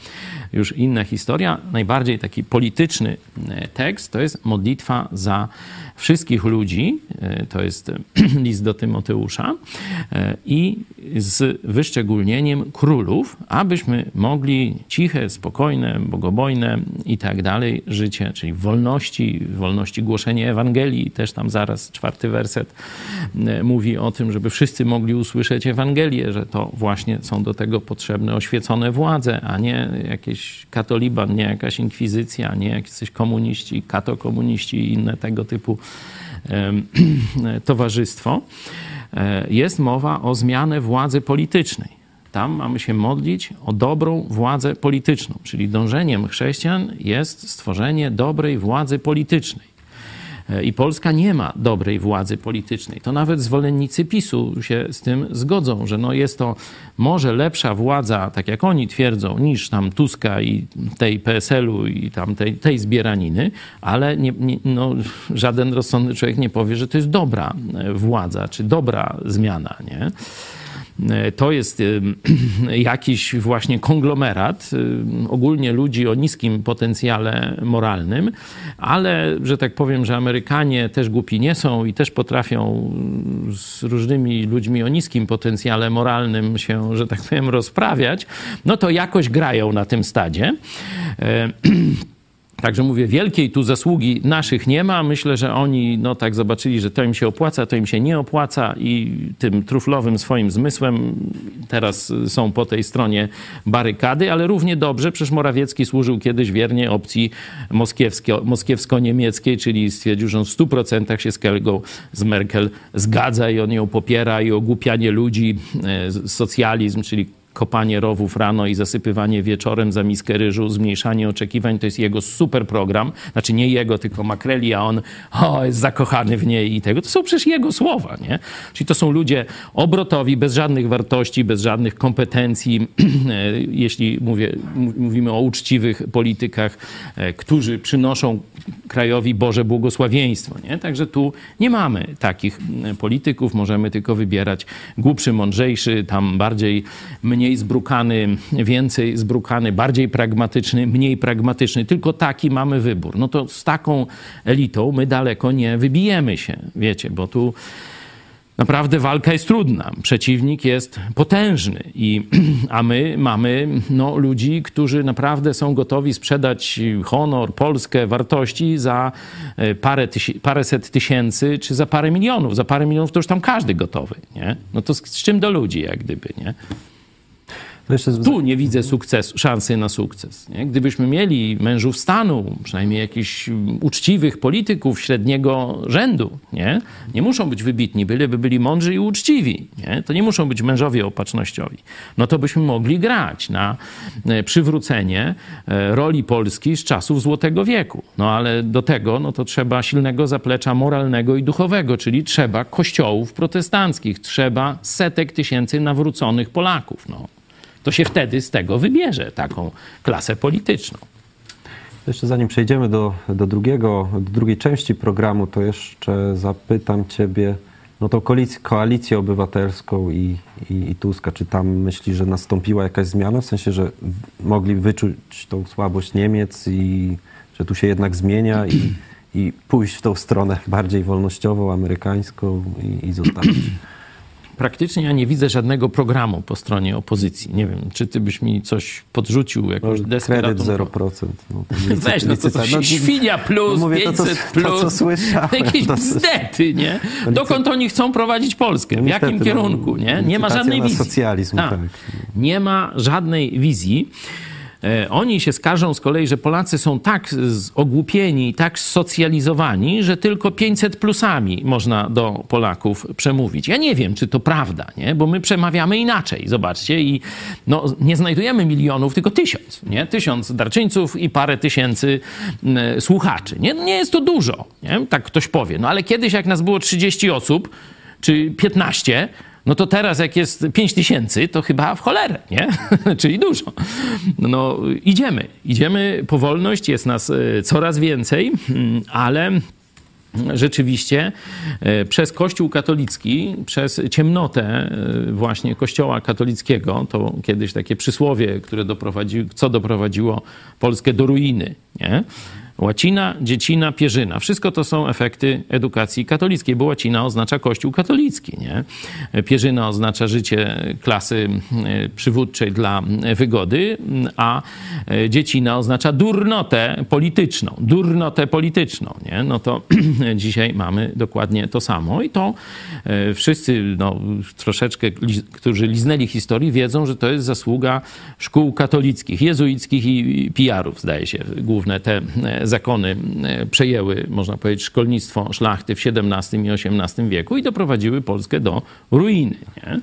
C: już inna historia. Najbardziej taki polityczny e, tekst to jest modlitwa za wszystkich ludzi, e, to jest list do Tymoteusza, e, i z wyszczególnieniem królów, abyśmy mogli ciche, spokojne, bogobojne i tak dalej życie, czyli wolności, wolności głoszenia Ewangelii, też tam zaraz czwarty werset e, mówi o tym, żeby wszyscy mogli usłyszeć Ewangelię, że to właśnie są do tego potrzebne oświecone władze, a nie jakieś katoliban, nie jakaś inkwizycja, nie jakieś komuniści, katokomuniści i inne tego typu towarzystwo, e, jest mowa o zmianę władzy politycznej. Tam mamy się modlić o dobrą władzę polityczną, czyli dążeniem chrześcijan jest stworzenie dobrej władzy politycznej. I Polska nie ma dobrej władzy politycznej. To nawet zwolennicy PiSu się z tym zgodzą, że no jest to może lepsza władza, tak jak oni twierdzą, niż tam Tuska i tej PSL-u i tam tej, tej zbieraniny, ale nie, nie, no, żaden rozsądny człowiek nie powie, że to jest dobra władza, czy dobra zmiana, nie? E, to jest jakiś właśnie konglomerat ogólnie ludzi o niskim potencjale moralnym, ale że tak powiem, że Amerykanie też głupi nie są i też potrafią z różnymi ludźmi o niskim potencjale moralnym się, że tak powiem, rozprawiać, no to jakoś grają na tym stadzie. Także mówię, wielkiej tu zasługi naszych nie ma. Myślę, że oni no tak zobaczyli, że to im się opłaca, to im się nie opłaca i tym truflowym swoim zmysłem teraz są po tej stronie barykady, ale równie dobrze, przecież Morawiecki służył kiedyś wiernie opcji moskiewsko-niemieckiej, czyli stwierdził, że on w 100% się z Kelgą, z Merkel zgadza i on ją popiera i ogłupianie ludzi, e, socjalizm, czyli kopanie rowów rano i zasypywanie wieczorem za miskę ryżu, zmniejszanie oczekiwań, to jest jego super program. Znaczy nie jego, tylko Makreli, a on o, jest zakochany w niej i tego. To są przecież jego słowa, nie? Czyli to są ludzie obrotowi, bez żadnych wartości, bez żadnych kompetencji, jeśli mówię, mówimy o uczciwych politykach, e, którzy przynoszą krajowi Boże błogosławieństwo, nie? Także tu nie mamy takich polityków, możemy tylko wybierać głupszy, mądrzejszy, tam bardziej, mniej mniej zbrukany, więcej zbrukany, bardziej pragmatyczny, mniej pragmatyczny. Tylko taki mamy wybór. No to z taką elitą my daleko nie wybijemy się, wiecie, bo tu naprawdę walka jest trudna. Przeciwnik jest potężny, i, a my mamy no, ludzi, którzy naprawdę są gotowi sprzedać honor, Polskę, wartości za e, parę tysi, paręset tysięcy czy za parę milionów. Za parę milionów to już tam każdy gotowy. Nie? No to z, z czym do ludzi, jak gdyby. Nie? Tu nie widzę sukcesu, szansy na sukces. Nie? Gdybyśmy mieli mężów stanu, przynajmniej jakichś uczciwych polityków średniego rzędu, nie, nie muszą być wybitni, byleby byli mądrzy i uczciwi. Nie? To nie muszą być mężowie opatrznościowi. No to byśmy mogli grać na e, przywrócenie e, roli Polski z czasów Złotego Wieku. No ale do tego no to trzeba silnego zaplecza moralnego i duchowego, czyli trzeba kościołów protestanckich, trzeba setek tysięcy nawróconych Polaków. No to się wtedy z tego wybierze taką klasę polityczną.
A: Jeszcze zanim przejdziemy do, do, drugiego, do drugiej części programu, to jeszcze zapytam Ciebie, no to koalicję, koalicję obywatelską i, i, i Tuska, czy tam myślisz, że nastąpiła jakaś zmiana, w sensie, że mogli wyczuć tą słabość Niemiec i że tu się jednak zmienia i, i pójść w tą stronę bardziej wolnościową, amerykańską i, i zostawić
C: praktycznie ja nie widzę żadnego programu po stronie opozycji. Nie wiem, czy ty byś mi coś podrzucił, jakąś
A: no, deskę Kredyt 0%.
C: No, Weź, no to, to no, świnia plus, no, mówię, 500 to, to, plus, to, co jakieś bzdety, nie? Dokąd oni chcą prowadzić Polskę? W jakim no, kierunku, nie? Nie ma żadnej wizji.
A: socjalizm, tak. tak.
C: Nie ma żadnej wizji. E, oni się skarżą z kolei, że Polacy są tak ogłupieni, tak socjalizowani, że tylko 500 plusami można do Polaków przemówić. Ja nie wiem, czy to prawda, nie? bo my przemawiamy inaczej. Zobaczcie, i no, nie znajdujemy milionów, tylko tysiąc. Nie? Tysiąc darczyńców i parę tysięcy słuchaczy. Nie, nie jest to dużo, nie? tak ktoś powie. No ale kiedyś, jak nas było 30 osób, czy 15, no to teraz jak jest 5 tysięcy, to chyba w cholerę, nie? Czyli dużo. No idziemy, idziemy, powolność, jest nas e, coraz więcej, mm, ale rzeczywiście e, przez Kościół katolicki, przez ciemnotę e, właśnie Kościoła katolickiego, to kiedyś takie przysłowie, które doprowadzi, co doprowadziło Polskę do ruiny, nie? Łacina, dziecina, pierzyna. Wszystko to są efekty edukacji katolickiej, bo łacina oznacza kościół katolicki. Nie? Pierzyna oznacza życie klasy e, przywódczej dla wygody, a e, dziecina oznacza durnotę polityczną. Durnotę polityczną. Nie? No to dzisiaj mamy dokładnie to samo i to e, wszyscy no, troszeczkę, którzy liznęli historii, wiedzą, że to jest zasługa szkół katolickich, jezuickich i PR-ów, zdaje się, główne te zakony e, przejęły, można powiedzieć, szkolnictwo szlachty w XVII i XVIII wieku i doprowadziły Polskę do ruiny. Nie?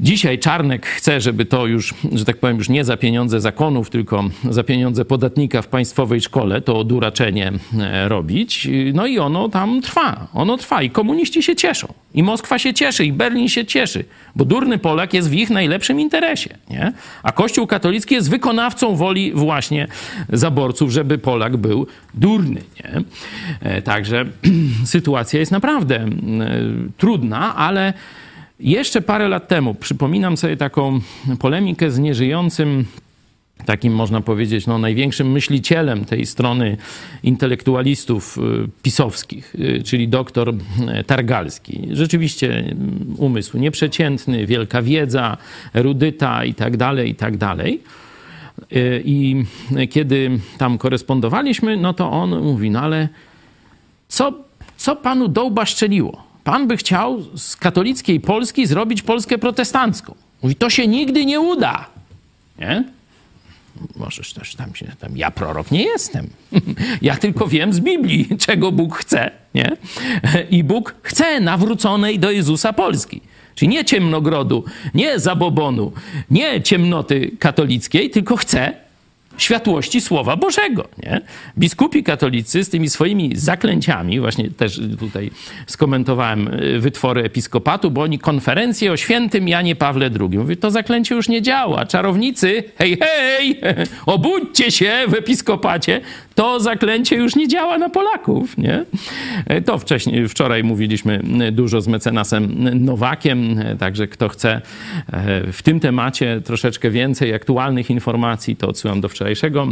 C: Dzisiaj Czarnek chce, żeby to już, że tak powiem, już nie za pieniądze zakonów, tylko za pieniądze podatnika w państwowej szkole to oduraczenie e, robić. No i ono tam trwa. Ono trwa i komuniści się cieszą. I Moskwa się cieszy, i Berlin się cieszy, bo durny Polak jest w ich najlepszym interesie. Nie? A Kościół katolicki jest wykonawcą woli właśnie zaborców, żeby Polak był durny. Nie? E, także sytuacja jest naprawdę e, trudna, ale jeszcze parę lat temu przypominam sobie taką polemikę z nieżyjącym takim można powiedzieć no, największym myślicielem tej strony intelektualistów y, pisowskich, y, czyli doktor y, Targalski. Rzeczywiście mm, umysł nieprzeciętny, wielka wiedza, erudyta i tak dalej, i tak dalej. I kiedy tam korespondowaliśmy, no to on mówi, no ale co, co panu dołba szczeliło? Pan by chciał z katolickiej Polski zrobić Polskę protestancką. Mówi, to się nigdy nie uda. Nie? Możesz też tam się, tam ja prorok nie jestem. Ja tylko wiem z Biblii, czego Bóg chce, nie? I Bóg chce nawróconej do Jezusa Polski. Czyli nie ciemnogrodu, nie zabobonu, nie ciemnoty katolickiej, tylko chce światłości Słowa Bożego. Nie? Biskupi katolicy z tymi swoimi zaklęciami, właśnie też tutaj skomentowałem y, wytwory episkopatu, bo oni konferencję o świętym Janie Pawle II. Mówi, to zaklęcie już nie działa. Czarownicy, hej, hej, obudźcie się w episkopacie. To zaklęcie już nie działa na Polaków. Nie? To wcześniej, wczoraj mówiliśmy dużo z mecenasem Nowakiem, także kto chce e, w tym temacie troszeczkę więcej aktualnych informacji, to odsyłam do wczoraj wczorajszego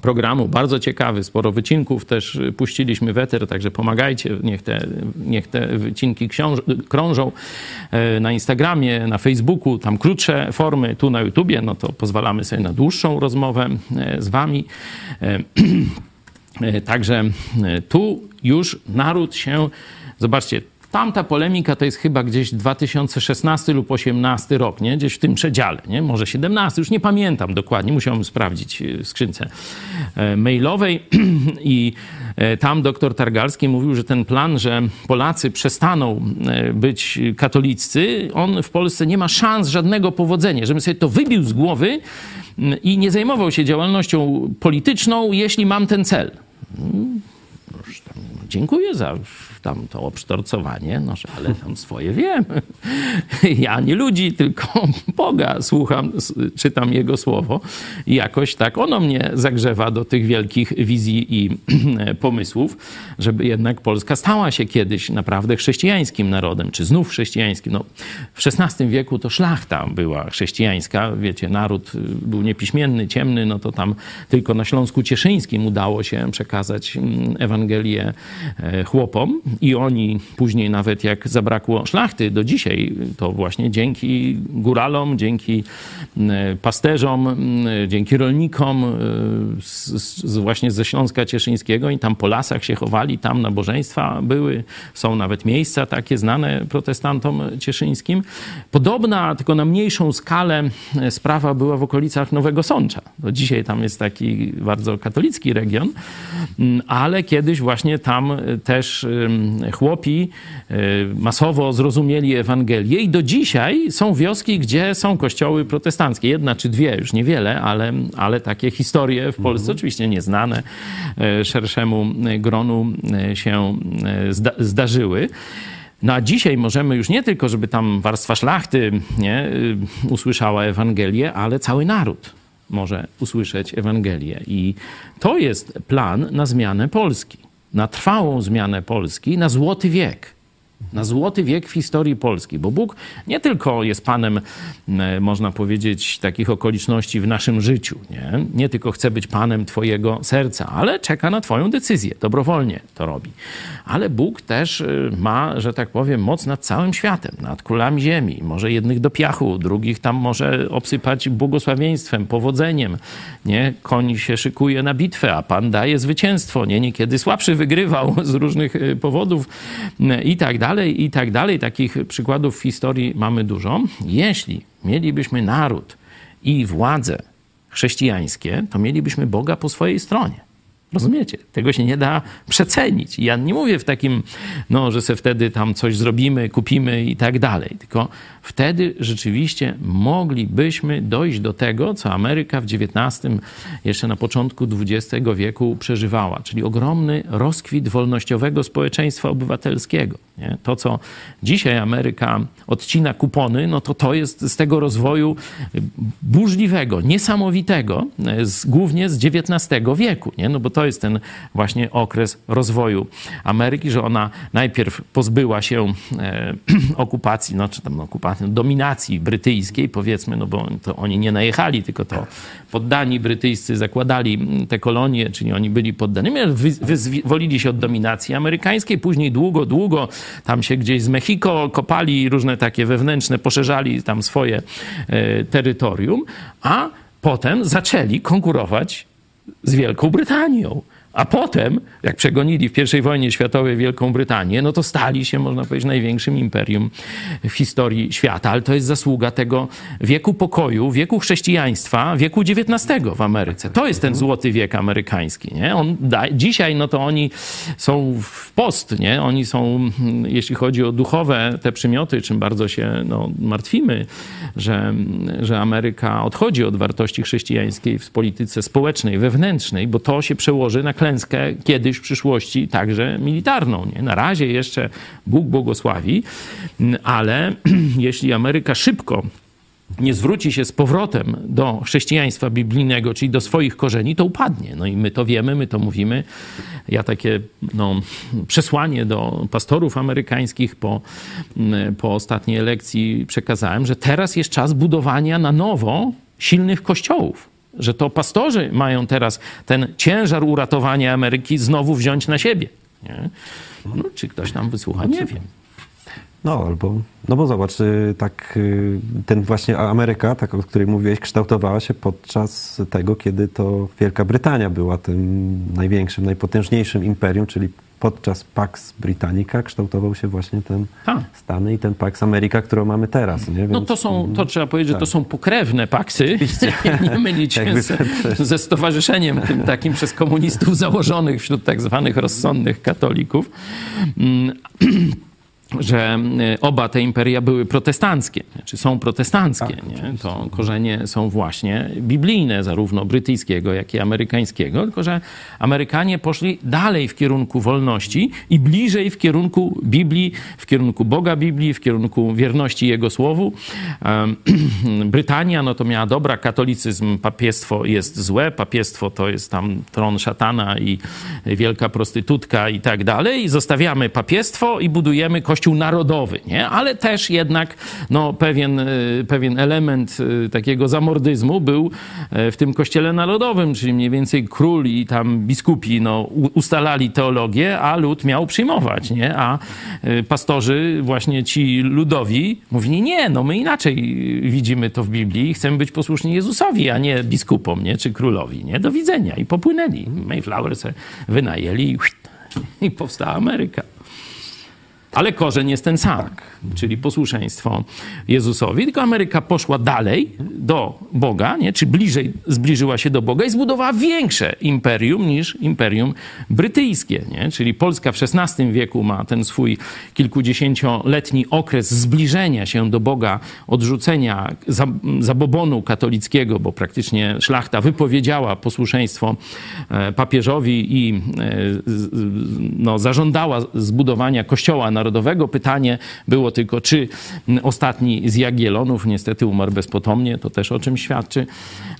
C: programu. Bardzo ciekawy, sporo wycinków też puściliśmy weter, także pomagajcie, niech te, niech te wycinki książ- krążą e, na Instagramie, na Facebooku, tam krótsze formy, tu na YouTubie, no to pozwalamy sobie na dłuższą rozmowę e, z wami. E, także tu już naród się, zobaczcie, Tamta polemika to jest chyba gdzieś 2016 lub 18 rok, nie? Gdzieś w tym przedziale, nie? Może 17, już nie pamiętam dokładnie, musiałem sprawdzić w skrzynce e, mailowej i e, tam doktor Targalski mówił, że ten plan, że Polacy przestaną e, być katoliccy, on w Polsce nie ma szans żadnego powodzenia, żebym sobie to wybił z głowy i nie zajmował się działalnością polityczną, jeśli mam ten cel. Dziękuję za tam to obsztorcowanie, no, ale tam swoje wiem. Ja nie ludzi, tylko Boga słucham, czytam Jego słowo i jakoś tak ono mnie zagrzewa do tych wielkich wizji i pomysłów, żeby jednak Polska stała się kiedyś naprawdę chrześcijańskim narodem, czy znów chrześcijańskim. No, w XVI wieku to szlachta była chrześcijańska, wiecie, naród był niepiśmienny, ciemny, no to tam tylko na Śląsku Cieszyńskim udało się przekazać mm, Ewangelię e, chłopom i oni później nawet jak zabrakło szlachty do dzisiaj, to właśnie dzięki góralom, dzięki pasterzom, dzięki rolnikom y, z, z, właśnie ze Śląska Cieszyńskiego i tam po lasach się chowali, tam nabożeństwa były, są nawet miejsca takie znane protestantom cieszyńskim. Podobna, tylko na mniejszą skalę e, sprawa była w okolicach Nowego Sącza. Do dzisiaj tam jest taki bardzo katolicki region, ale kiedyś właśnie tam też chłopi e, masowo zrozumieli Ewangelię i do dzisiaj są wioski, gdzie są kościoły protestanckie. Jedna czy dwie, już niewiele, ale, ale takie historie w Polsce, mhm. oczywiście nieznane e, szerszemu gronu e, się zda zdarzyły. No a dzisiaj możemy już nie tylko, żeby tam warstwa szlachty nie, usłyszała Ewangelię, ale cały naród może usłyszeć Ewangelię. I to jest plan na zmianę Polski na trwałą zmianę Polski, na złoty wiek na złoty wiek w historii Polski, bo Bóg nie tylko jest Panem, można powiedzieć, takich okoliczności w naszym życiu, nie? nie tylko chce być Panem Twojego serca, ale czeka na Twoją decyzję, dobrowolnie to robi. Ale Bóg też e, ma, że tak powiem, moc nad całym światem, nad królami ziemi. Może jednych do piachu, drugich tam może obsypać błogosławieństwem, powodzeniem. Nie? Koń się szykuje na bitwę, a Pan daje zwycięstwo. Nie? Niekiedy słabszy wygrywał z różnych e, powodów i tak dalej dalej, i tak dalej. Takich przykładów w historii mamy dużo. Jeśli mielibyśmy naród i władze chrześcijańskie, to mielibyśmy Boga po swojej stronie. Rozumiecie? Tego się nie da przecenić. Ja nie mówię w takim, no, że se wtedy tam coś zrobimy, kupimy i tak dalej. Tylko wtedy rzeczywiście moglibyśmy dojść do tego, co Ameryka w XIX, jeszcze na początku XX wieku przeżywała, czyli ogromny rozkwit wolnościowego społeczeństwa obywatelskiego. Nie? To, co dzisiaj Ameryka odcina kupony, no to to jest z tego rozwoju burzliwego, niesamowitego, z, głównie z XIX wieku. Nie? No bo to jest ten właśnie okres rozwoju Ameryki, że ona najpierw pozbyła się e, okupacji, no czy tam okupacji, no, dominacji brytyjskiej, powiedzmy, no bo to oni nie najechali, tylko to poddani brytyjscy zakładali te kolonie, czyli oni byli poddanymi, ale wyzwolili się od dominacji amerykańskiej, później długo, długo tam się gdzieś z Mexico kopali różne takie wewnętrzne, poszerzali tam swoje e, terytorium, a potem zaczęli konkurować z Wielką Brytanią. A potem, jak przegonili w I wojnie światowej Wielką Brytanię, no to stali się, można powiedzieć, największym imperium w historii świata. Ale to jest zasługa tego wieku pokoju, wieku chrześcijaństwa, wieku XIX w Ameryce. To jest ten złoty wiek amerykański. Nie? On da, dzisiaj no to oni są w post, nie? Oni są, jeśli chodzi o duchowe te przymioty, czym bardzo się no, martwimy, że, że Ameryka odchodzi od wartości chrześcijańskiej w polityce społecznej, wewnętrznej, bo to się przełoży na klęskę kiedyś w przyszłości także militarną. Nie? Na razie jeszcze Bóg błogosławi, ale jeśli Ameryka szybko nie zwróci się z powrotem do chrześcijaństwa biblijnego, czyli do swoich korzeni, to upadnie. No i my to wiemy, my to mówimy. Ja takie no, przesłanie do pastorów amerykańskich po, po ostatniej elekcji przekazałem, że teraz jest czas budowania na nowo silnych kościołów że to pastorzy mają teraz ten ciężar uratowania Ameryki znowu wziąć na siebie. Nie? No, czy ktoś nam wysłucha? Nie wiem.
A: No, albo, no bo zobacz, y, tak, y, ten właśnie Ameryka, tak, o której mówiłeś, kształtowała się podczas tego, kiedy to Wielka Brytania była tym największym, najpotężniejszym imperium, czyli podczas Pax Britannica kształtował się właśnie ten
C: A.
A: Stany i ten Pax America, którą mamy teraz. Nie?
C: No
A: Więc-
C: to są, to trzeba powiedzieć, że to są pokrewne paksy. Nie mylić się
A: Jakby
C: ze, stowarzyszeniem tym takim przez komunistów założonych wśród tak zwanych rozsądnych katolików. Że e, oba te imperia były protestanckie, czy są protestanckie.
A: Tak,
C: nie? To korzenie są właśnie biblijne, zarówno brytyjskiego, jak i amerykańskiego, tylko że Amerykanie poszli dalej w kierunku wolności i bliżej w kierunku Biblii, w kierunku Boga Biblii, w kierunku wierności Jego Słowu. Brytania, no to miała dobra, katolicyzm, papiestwo jest złe, papiestwo to jest tam tron szatana i wielka prostytutka i tak dalej. Zostawiamy papiestwo i budujemy kościół narodowy, nie? Ale też jednak no, pewien, y, pewien element y, takiego zamordyzmu był e, w tym kościele narodowym, czyli mniej więcej król i tam biskupi no, ustalali teologię, a lud miał przyjmować, nie? A y, pastorzy, właśnie ci ludowi, mówili, nie, no my inaczej widzimy to w Biblii i chcemy być posłuszni Jezusowi, a nie biskupom, nie? Czy królowi, nie? Do widzenia. I popłynęli. Mayflower se wynajęli i, i powstała Ameryka. Ale korzeń jest ten sam, czyli posłuszeństwo Jezusowi. Tylko Ameryka poszła dalej do Boga, nie? czy bliżej zbliżyła się do Boga i zbudowała większe imperium niż imperium brytyjskie. Nie? Czyli Polska w XVI wieku ma ten swój kilkudziesięcioletni okres zbliżenia się do Boga, odrzucenia za- zabobonu katolickiego, bo praktycznie szlachta wypowiedziała posłuszeństwo e, papieżowi i e, no, zażądała zbudowania kościoła narodowego. Pytanie było tylko, czy ostatni z Jagiellonów niestety umarł bezpotomnie, to też o czym świadczy.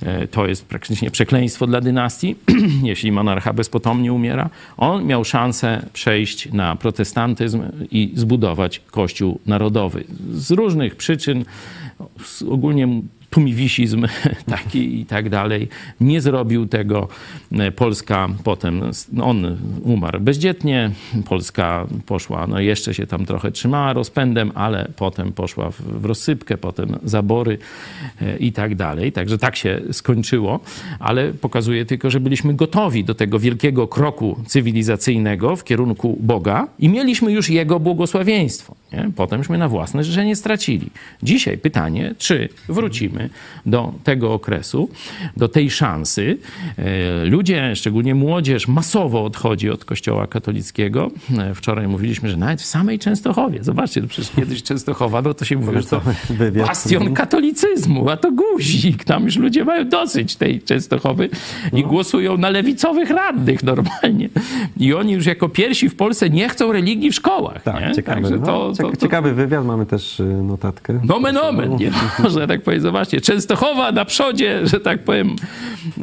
C: E, To jest praktycznie przekleństwo dla dynastii, jeśli monarcha bezpotomnie umiera. On miał szansę przejść na protestantyzm i zbudować kościół narodowy. Z różnych przyczyn, ogólnie tumiwisizm taki i tak dalej. Nie zrobił tego. E, Polska potem, on umarł bezdzietnie, Polska poszła, no jeszcze się tam trochę trzymała rozpędem, ale potem poszła w, w rozsypkę, potem zabory e, i tak dalej. Także tak się skończyło, ale pokazuje tylko, że byliśmy gotowi do tego wielkiego kroku cywilizacyjnego w kierunku Boga i mieliśmy już Jego błogosławieństwo. Nie? Potemśmy na własne życzenie stracili. Dzisiaj pytanie, czy wrócimy do tego okresu, do tej szansy. E, Ludzie, szczególnie młodzież, masowo odchodzi od kościoła katolickiego. E, Wczoraj mówiliśmy, że nawet w samej Częstochowie, zobaczcie, przecież kiedyś Częstochowa, no to się mówi, że to
A: Wywiad.
C: bastion katolicyzmu, a to guzik. Tam już ludzie mają dosyć tej Częstochowy i głosują na lewicowych radnych normalnie. I oni już jako pierwsi w Polsce nie chcą religii w szkołach.
A: Tak,
C: nie?
A: ciekawy, no,
C: to, to, to,
A: ciekawy wywiad, mamy też y, notatkę.
C: Nomen omen, nie? Można tak powiedzieć. Zobaczcie, Częstochowa na przodzie, że tak powiem,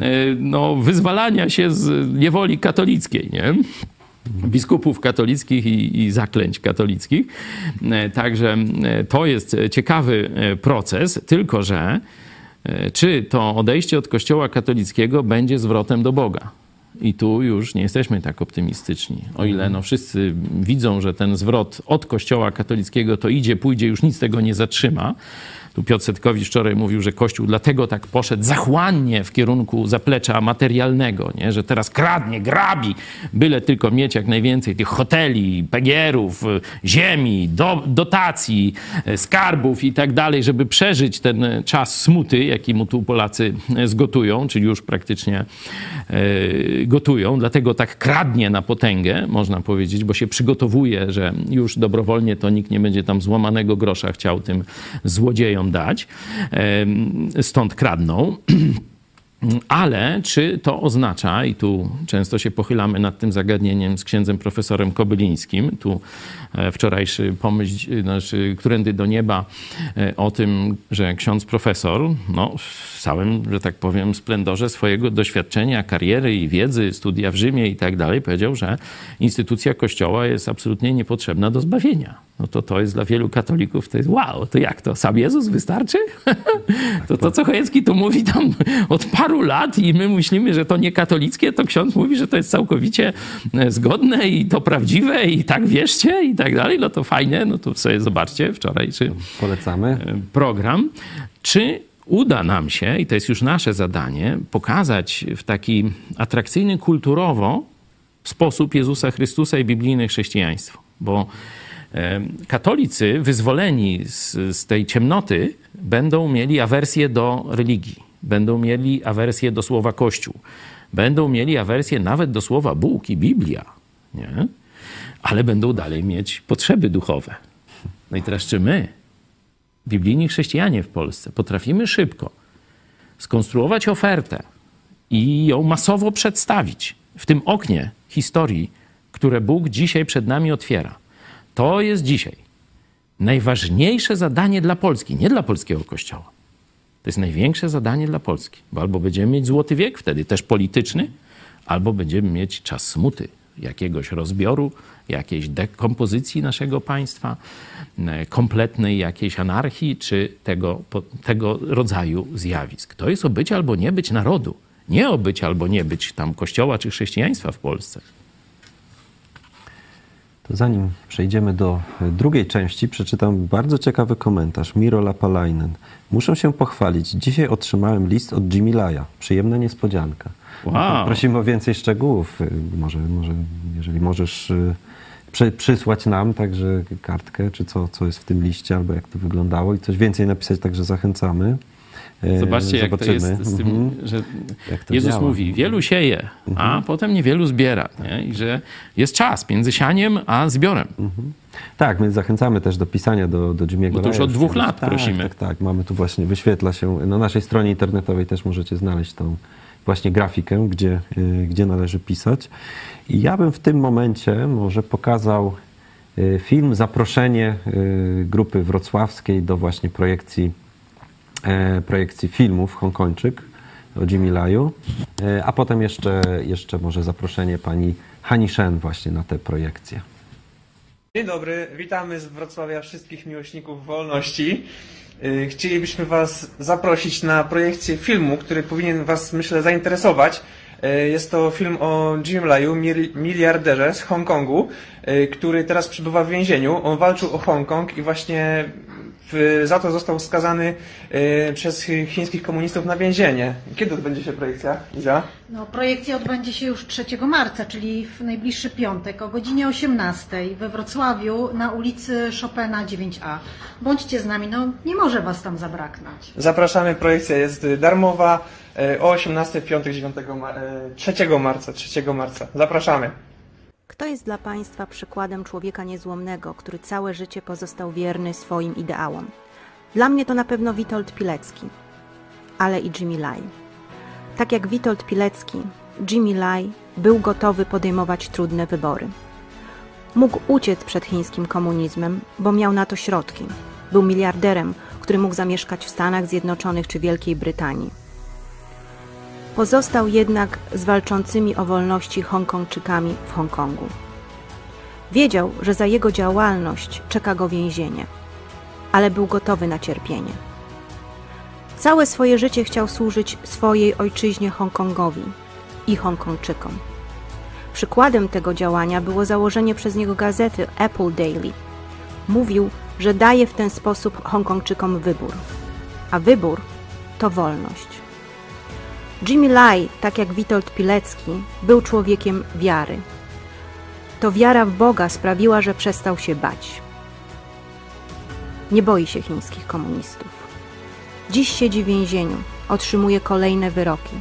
C: e, no, wyzwalania się z niewoli katolickiej, nie? biskupów katolickich i, i zaklęć katolickich. E, Także e, to jest ciekawy proces, tylko że czy to odejście od kościoła katolickiego będzie zwrotem do Boga? I tu już nie jesteśmy tak optymistyczni. O ile no wszyscy widzą, że ten zwrot od kościoła katolickiego to idzie, pójdzie, już nic tego nie zatrzyma. Tu Piotr Setkowicz wczoraj mówił, że Kościół dlatego tak poszedł zachłannie w kierunku zaplecza materialnego, nie? że teraz kradnie, grabi, byle tylko mieć jak najwięcej tych hoteli, PGR-ów, y, ziemi, do, dotacji, y, skarbów i tak dalej, żeby przeżyć ten y, czas smuty, jaki mu tu Polacy y, zgotują, czyli już praktycznie gotują. Dlatego tak kradnie na potęgę, można powiedzieć, bo się przygotowuje, że już dobrowolnie to nikt nie będzie tam złamanego grosza chciał tym złodziejom dać. Stąd kradną. Ale czy to oznacza, i tu często się pochylamy nad tym zagadnieniem z księdzem profesorem Kobylińskim, tu e, wczorajszy pomyśl, znaczy, którędy do nieba e, o tym, że ksiądz profesor, no, w całym, że tak powiem, splendorze swojego doświadczenia, kariery i wiedzy, studia w Rzymie i tak dalej, powiedział, że instytucja Kościoła jest absolutnie niepotrzebna do zbawienia. No to to jest dla wielu katolików, to jest wow, to jak to, sam Jezus wystarczy? to to, co Chojecki tu mówi tam od lat i my myślimy, że to nie katolickie, to ksiądz mówi, że to jest całkowicie e, zgodne i to prawdziwe i tak wierzcie i tak dalej, no to fajnie, no to sobie zobaczcie wczorajszy
A: Polecamy.
C: program. Czy uda nam się, i to jest już nasze zadanie, pokazać w taki atrakcyjny kulturowo sposób Jezusa Chrystusa i biblijne chrześcijaństwo. Bo katolicy wyzwoleni z, z tej ciemnoty będą mieli awersję do religii, będą mieli awersję do słowa Kościół, będą mieli awersję nawet do słowa Bóg i Biblia, nie? ale będą dalej mieć potrzeby duchowe. No i teraz, czy my, biblijni chrześcijanie w Polsce, potrafimy szybko skonstruować ofertę i ją masowo przedstawić w tym oknie historii, które Bóg dzisiaj przed nami otwiera? To jest dzisiaj najważniejsze zadanie dla Polski, nie dla polskiego kościoła. To jest największe zadanie dla Polski, bo albo będziemy mieć złoty wiek, wtedy też polityczny, albo będziemy mieć czas smuty, jakiegoś rozbioru, jakiejś dekompozycji naszego państwa, e, kompletnej jakiejś anarchii, czy tego, tego rodzaju zjawisk. To jest o być albo nie być narodu, nie o być albo nie być tam kościoła czy chrześcijaństwa w Polsce.
A: Zanim przejdziemy do drugiej części, przeczytam bardzo ciekawy komentarz Miro Lapalainen. Muszę się pochwalić. Dzisiaj otrzymałem list od Jimmy Laja. Przyjemna niespodzianka. Wow. Prosimy o więcej szczegółów. Może, może jeżeli możesz y, przy, przysłać nam także kartkę, czy co, co jest w tym liście, albo jak to wyglądało i coś więcej napisać, także zachęcamy.
C: E, Zobaczcie, jak to jest z tym, mhm. że Jezus działa. mówi, wielu sieje, a mhm. potem niewielu zbiera. Nie? I że jest czas między sianiem a zbiorem. Mhm.
A: Tak, my zachęcamy też do pisania do, do Jimmy'ego
C: Bo to już od dwóch lat
A: tak,
C: prosimy.
A: Tak, tak, mamy tu właśnie, wyświetla się, na naszej stronie internetowej też możecie znaleźć tą właśnie grafikę, gdzie, y, gdzie należy pisać. I ja bym w tym momencie może pokazał y, film, zaproszenie y, grupy wrocławskiej do właśnie projekcji projekcji filmów Hongkończyk o Jimmy Laju, e, a potem jeszcze, jeszcze może zaproszenie pani Hani Shen właśnie na tę projekcję.
D: Dzień dobry, witamy z Wrocławia wszystkich miłośników wolności. E, chcielibyśmy Was zaprosić na projekcję filmu, który powinien Was, myślę, zainteresować. Jest to film o Jim Laju, miliarderze z Hongkongu, który teraz przebywa w więzieniu. On walczył o Hongkong i właśnie za to został skazany y, przez chińskich komunistów na więzienie. Kiedy odbędzie się projekcja, Iza?
E: No, projekcja odbędzie się już 3 marca, czyli w najbliższy piątek o godzinie 18 we Wrocławiu na ulicy Chopina 9A. Bądźcie z nami, no nie może Was tam zabraknąć.
D: Zapraszamy, projekcja jest darmowa y, o 18 w piątek 9 3 marca. 3 marca. Zapraszamy.
F: Kto jest dla Państwa przykładem człowieka niezłomnego, który całe życie pozostał wierny swoim ideałom? Dla mnie to na pewno Witold Pilecki, ale i Jimmy Lai. Tak jak Witold Pilecki, Jimmy Lai był gotowy podejmować trudne wybory. Mógł uciec przed chińskim komunizmem, bo miał na to środki. Był miliarderem, który mógł zamieszkać w Stanach Zjednoczonych czy Wielkiej Brytanii. Pozostał jednak z walczącymi o wolności Hongkongczykami w Hongkongu. Wiedział, że za jego działalność czeka go więzienie, ale był gotowy na cierpienie. Całe swoje życie chciał służyć swojej ojczyźnie Hongkongowi i Hongkongczykom. Przykładem tego działania było założenie przez niego gazety Apple Daily. Mówił, że daje w ten sposób Hongkongczykom wybór, a wybór to wolność. Jimmy Lai, tak jak Witold Pilecki, był człowiekiem wiary. To wiara w Boga sprawiła, że przestał się bać. Nie boi się chińskich komunistów. Dziś siedzi w więzieniu, otrzymuje kolejne wyroki.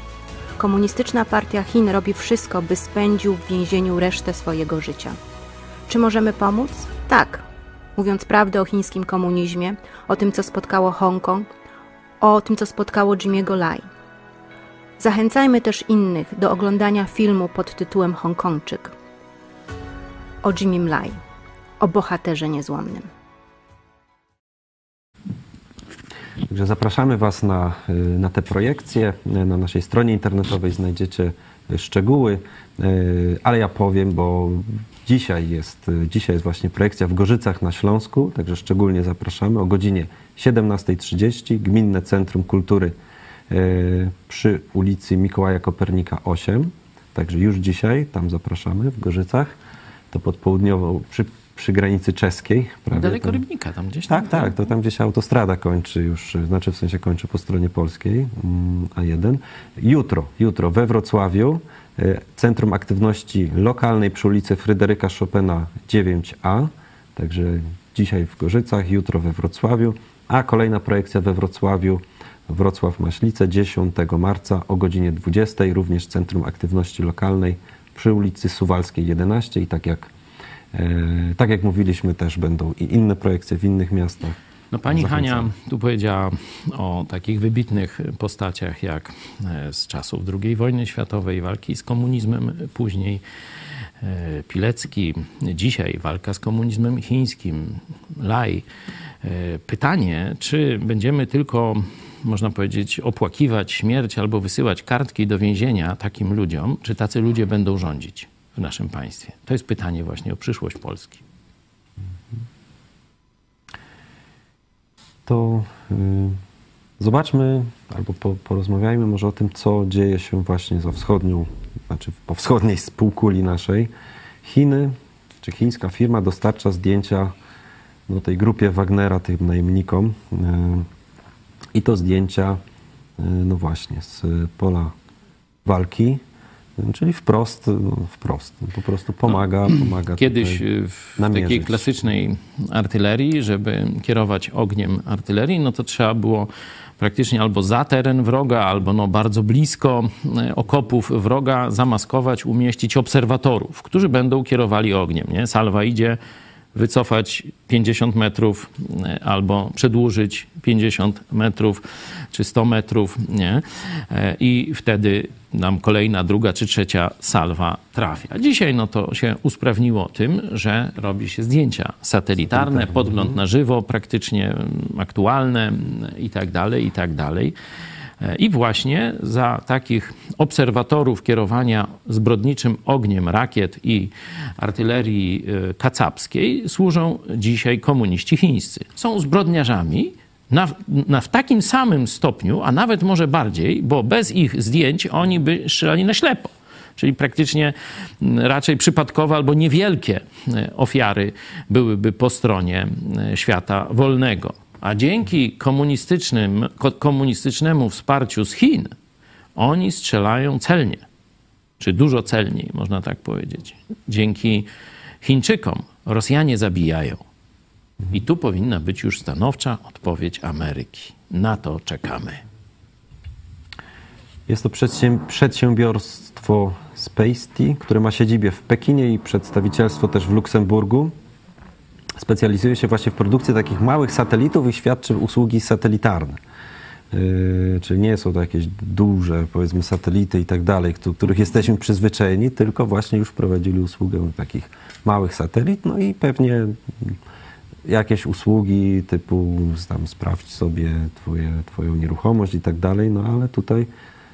F: Komunistyczna partia Chin robi wszystko, by spędził w więzieniu resztę swojego życia. Czy możemy pomóc? Tak. Mówiąc prawdę o chińskim komunizmie, o tym, co spotkało Hongkong, o tym, co spotkało Jimmy'ego Lai. Zachęcajmy też innych do oglądania filmu pod tytułem Hongkongczyk o Jimmy Lai, o bohaterze niezłomnym.
A: Także zapraszamy Was na, na te projekcje. Na naszej stronie internetowej znajdziecie szczegóły, ale ja powiem, bo dzisiaj jest, dzisiaj jest właśnie projekcja w Gorzycach na Śląsku, także szczególnie zapraszamy o godzinie 17.30 Gminne Centrum Kultury przy ulicy Mikołaja Kopernika 8. Także już dzisiaj tam zapraszamy w Gorzycach. To pod południową, przy, przy granicy czeskiej.
C: Prawie Daleko tam. Rybnika, tam gdzieś
A: tam. Tak, tak, to tam gdzieś autostrada kończy już, znaczy w sensie kończy po stronie polskiej, mm, A1. Jutro, jutro we Wrocławiu e, Centrum Aktywności Lokalnej przy ulicy Fryderyka Chopina 9A, także dzisiaj w Gorzycach, jutro we Wrocławiu, a kolejna projekcja we Wrocławiu, Wrocław Maślice 10 marca o godzinie 20, również Centrum Aktywności Lokalnej przy ulicy Suwalskiej 11 i tak jak, e, tak jak mówiliśmy też będą i inne projekcje w innych miastach.
C: No pani
A: Zachęcam.
C: Hania tu powiedziała o takich wybitnych postaciach jak e, z czasów II wojny światowej, walki z komunizmem, później e, Pilecki, dzisiaj walka z komunizmem chińskim, Laj. Pytanie, czy będziemy tylko, można powiedzieć, opłakiwać śmierć albo wysyłać kartki do więzienia takim ludziom, czy tacy ludzie będą rządzić w naszym państwie? To jest pytanie właśnie o przyszłość Polski.
A: to y, zobaczmy albo po, porozmawiajmy może o tym, co dzieje się właśnie za wschodnią, znaczy po wschodniej półkuli naszej. Chiny, czy chińska firma dostarcza zdjęcia no, tej grupie Wagnera, tym najemnikom. Y, I to zdjęcia, y, no właśnie, z pola walki, y, czyli wprost, no, wprost, po prostu pomaga, pomaga
C: Kiedyś y, w takiej
A: namierzyć.
C: klasycznej artylerii, żeby kierować ogniem artylerii, no to trzeba było praktycznie albo za teren wroga, albo no bardzo blisko okopów wroga zamaskować, umieścić obserwatorów, którzy będą kierowali ogniem. Nie? Salwa idzie, wycofać 50 metrów e, albo przedłużyć 50 metrów czy 100 metrów, nie? E, I wtedy nam kolejna, druga czy trzecia salwa trafia. Dzisiaj no to się usprawniło tym, że robi się zdjęcia satelitarne, podgląd na żywo, praktycznie mm, aktualne mm, i tak dalej, i tak dalej. I właśnie za takich obserwatorów kierowania zbrodniczym ogniem rakiet i artylerii e, kacapskiej służą dzisiaj komuniści chińscy. Są zbrodniarzami na, na, w takim samym stopniu, a nawet może bardziej, bo bez ich zdjęć oni by strzelali na ślepo. Czyli praktycznie mm, raczej przypadkowe albo niewielkie e, ofiary byłyby po stronie e, świata wolnego. A dzięki komunistycznym, ko- komunistycznemu wsparciu z Chin, oni strzelają celnie, czy dużo celniej, można tak powiedzieć. Dzięki Chińczykom Rosjanie zabijają. I tu powinna być już stanowcza odpowiedź Ameryki. Na to czekamy.
A: Jest to przedsięb- przedsiębiorstwo Spacety, które ma siedzibę w Pekinie i przedstawicielstwo też w Luksemburgu. Specjalizuje się właśnie w produkcji takich małych satelitów i świadczy usługi satelitarne. Yy, czyli nie są to jakieś duże, powiedzmy, satelity i tak dalej, których jesteśmy przyzwyczajeni, tylko właśnie już wprowadzili usługę takich małych satelit, no i pewnie jakieś usługi typu tam sprawdź sobie twoje, twoją nieruchomość i tak dalej, no ale tutaj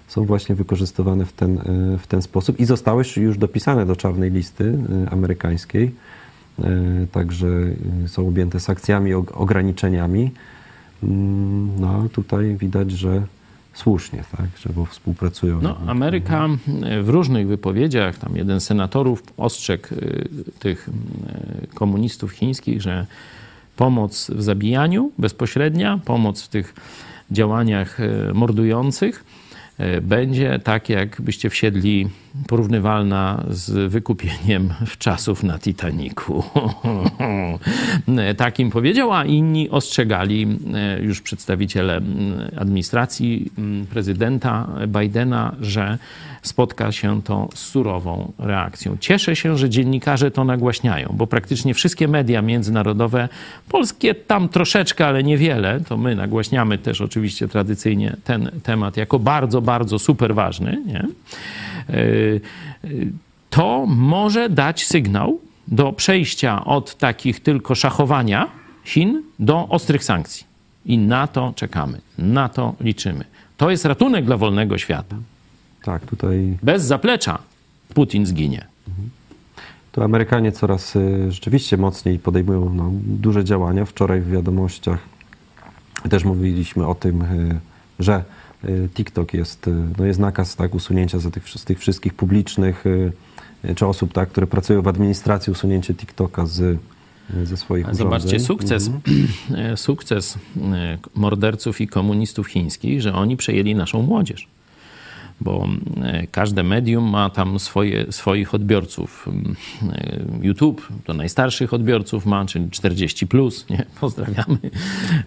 A: są właśnie wykorzystywane w ten, y, w ten sposób i zostały już dopisane do czarnej listy y, amerykańskiej, także y, są objęte sankcjami, og- ograniczeniami. Mm, No a tutaj widać, że słusznie, tak, że bo współpracują.
C: No, Ameryka e, w różnych wypowiedziach, tam jeden z senatorów ostrzegł e, tych e, komunistów chińskich, że pomoc w zabijaniu bezpośrednia, pomoc w tych działaniach e, mordujących e, będzie tak, jakbyście wsiedli porównywalna z wykupieniem w czasów na Titaniku. Takim powiedział, a inni ostrzegali e, już przedstawiciele administracji prezydenta Bidena, że spotka się to z surową reakcją. Cieszę się, że dziennikarze to nagłaśniają, bo praktycznie wszystkie media międzynarodowe, polskie tam troszeczkę, ale niewiele, to my nagłaśniamy też oczywiście tradycyjnie ten temat jako bardzo, bardzo super ważny, nie? Yy, yy, to może dać sygnał do przejścia od takich tylko szachowania Chin do ostrych sankcji. I na to czekamy, na to liczymy. To jest ratunek dla wolnego świata.
A: Tak, tutaj
C: Bez zaplecza Putin zginie.
A: To Amerykanie coraz y, rzeczywiście mocniej podejmują no, duże działania. Wczoraj w wiadomościach też mówiliśmy o tym, y, że y, TikTok jest, y, no jest nakaz tak, usunięcia za tych, z tych wszystkich publicznych y, y, czy osób, tak, które pracują w administracji, usunięcie TikToka z, y, ze swoich urządzeń.
C: Zobaczcie sukces,
A: Mhm.
C: sukces morderców i komunistów chińskich, że oni przejęli naszą młodzież. Bo e, każde medium ma tam swoje, swoich odbiorców. E, YouTube to najstarszych odbiorców ma, czyli 40. Plus, nie? Pozdrawiamy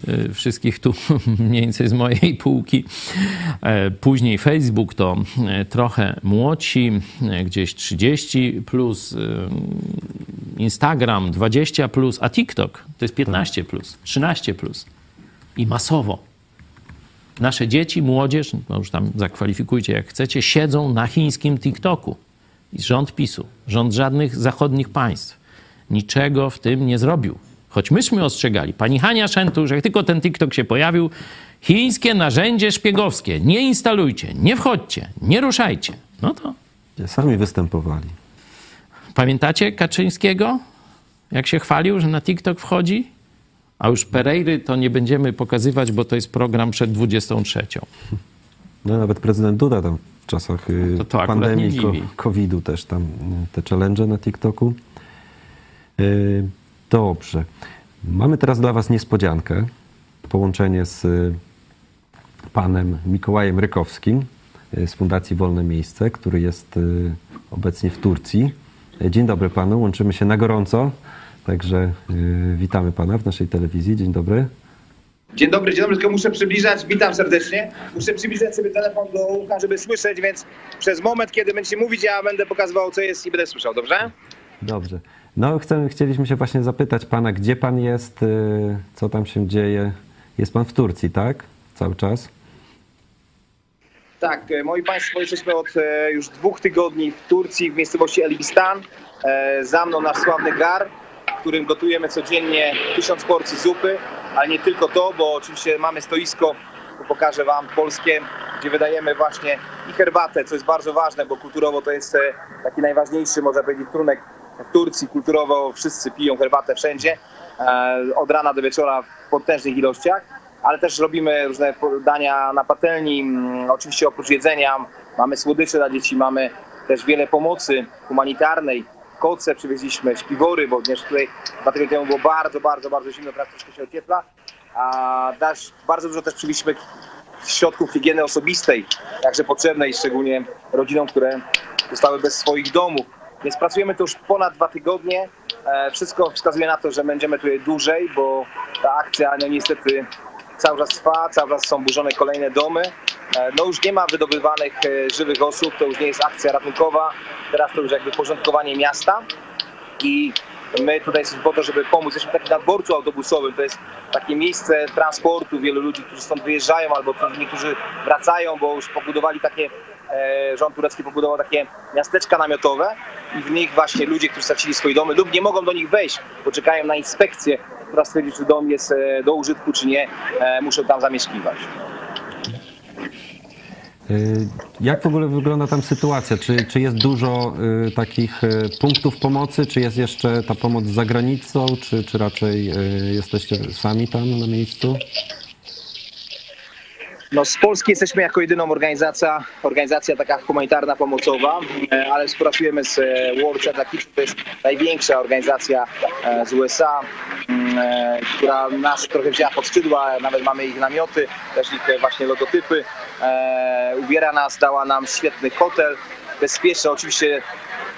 C: e, wszystkich tu mniej więcej z mojej półki. Później Facebook to trochę młodsi, gdzieś 30 plus, Instagram 20 plus, a TikTok to jest 15 plus, 13 plus. I masowo nasze dzieci, młodzież, no już tam zakwalifikujcie jak chcecie, siedzą na chińskim TikToku. Rząd PiSu, rząd żadnych zachodnich państw niczego w tym nie zrobił. Choć myśmy ostrzegali, pani Hania Szentu, że jak tylko ten TikTok się pojawił, chińskie narzędzie szpiegowskie nie instalujcie, nie wchodźcie, nie ruszajcie. No to...
A: Sami występowali.
C: Pamiętacie Kaczyńskiego? Jak się chwalił, że na TikTok wchodzi? A już Pereiry to nie będziemy pokazywać, bo to jest program przed 23.
A: No nawet prezydent Duda tam w czasach y, to to pandemii COVID-u też tam y, te challenge na TikToku. Y, dobrze. Mamy teraz dla Was niespodziankę. Połączenie z panem Mikołajem Rykowskim z Fundacji Wolne Miejsce, który jest obecnie w Turcji. Dzień dobry panu, łączymy się na gorąco. Także yy, witamy Pana w naszej telewizji. Dzień dobry.
G: Dzień dobry, dzień dobry, tylko muszę przybliżać, witam serdecznie. Muszę przybliżać sobie telefon do ucha, żeby słyszeć, więc przez moment, kiedy będziecie mówić, ja będę pokazywał, co jest i będę słyszał, dobrze?
A: Dobrze. No, chcemy, chcieliśmy się właśnie zapytać Pana, gdzie Pan jest, yy, co tam się dzieje. Jest Pan w Turcji, tak? Cały czas?
G: Tak, e, moi Państwo, jesteśmy od e, już dwóch tygodni w Turcji, w miejscowości Elbistan. E, za mną nasz sławny gar w którym gotujemy codziennie tysiąc porcji zupy, ale nie tylko to, bo oczywiście mamy stoisko, pokażę Wam, polskie, gdzie wydajemy właśnie i herbatę, co jest bardzo ważne, bo kulturowo to jest e, taki najważniejszy, można powiedzieć, trunek w Turcji. Kulturowo wszyscy piją herbatę wszędzie, e, od rana do wieczora w potężnych ilościach, ale też robimy różne dania na patelni, oczywiście oprócz jedzenia mamy słodycze dla dzieci, mamy też wiele pomocy humanitarnej, koce przywieźliśmy, śpiwory, bo również tutaj dwa tygodnie temu było bardzo, bardzo, bardzo zimno, teraz troszkę się ociepla. A też, bardzo dużo też przywieźliśmy środków higieny osobistej, jakże potrzebnej, szczególnie rodzinom, które zostały bez swoich domów. Więc pracujemy tu już ponad dwa tygodnie. E, wszystko wskazuje na to, że będziemy tutaj dłużej, bo ta akcja no niestety cały czas trwa, cały czas są burzone kolejne domy. E, no już nie ma wydobywanych e, żywych osób, to już nie jest akcja ratunkowa, teraz to już jakby porządkowanie miasta i my tutaj jesteśmy po to, żeby pomóc. Jesteśmy taki na dworcu autobusowym, to jest takie miejsce transportu wielu ludzi, którzy stąd wyjeżdżają albo niektórzy wracają, bo już pobudowali takie, rząd turecki pobudował takie miasteczka namiotowe i w nich właśnie ludzie, którzy stracili swoje domy lub nie mogą do nich wejść, bo czekają na inspekcję, która stwierdzi, czy dom jest do użytku, czy nie, muszą tam zamieszkiwać.
A: Jak w ogóle wygląda tam sytuacja? Czy, czy jest dużo takich punktów pomocy? Czy jest jeszcze ta pomoc za granicą? Czy, czy raczej jesteście sami tam na miejscu?
G: No, z Polski jesteśmy jako jedyną organizacja, organizacja taka humanitarna, pomocowa, e, ale współpracujemy z e, World Central Kitchen, to jest największa organizacja e, z USA, mm, która nas trochę wzięła pod skrzydła, nawet mamy ich namioty, też ich właśnie logotypy. Ubiera nas, dała nam świetny hotel, bezpieczny, oczywiście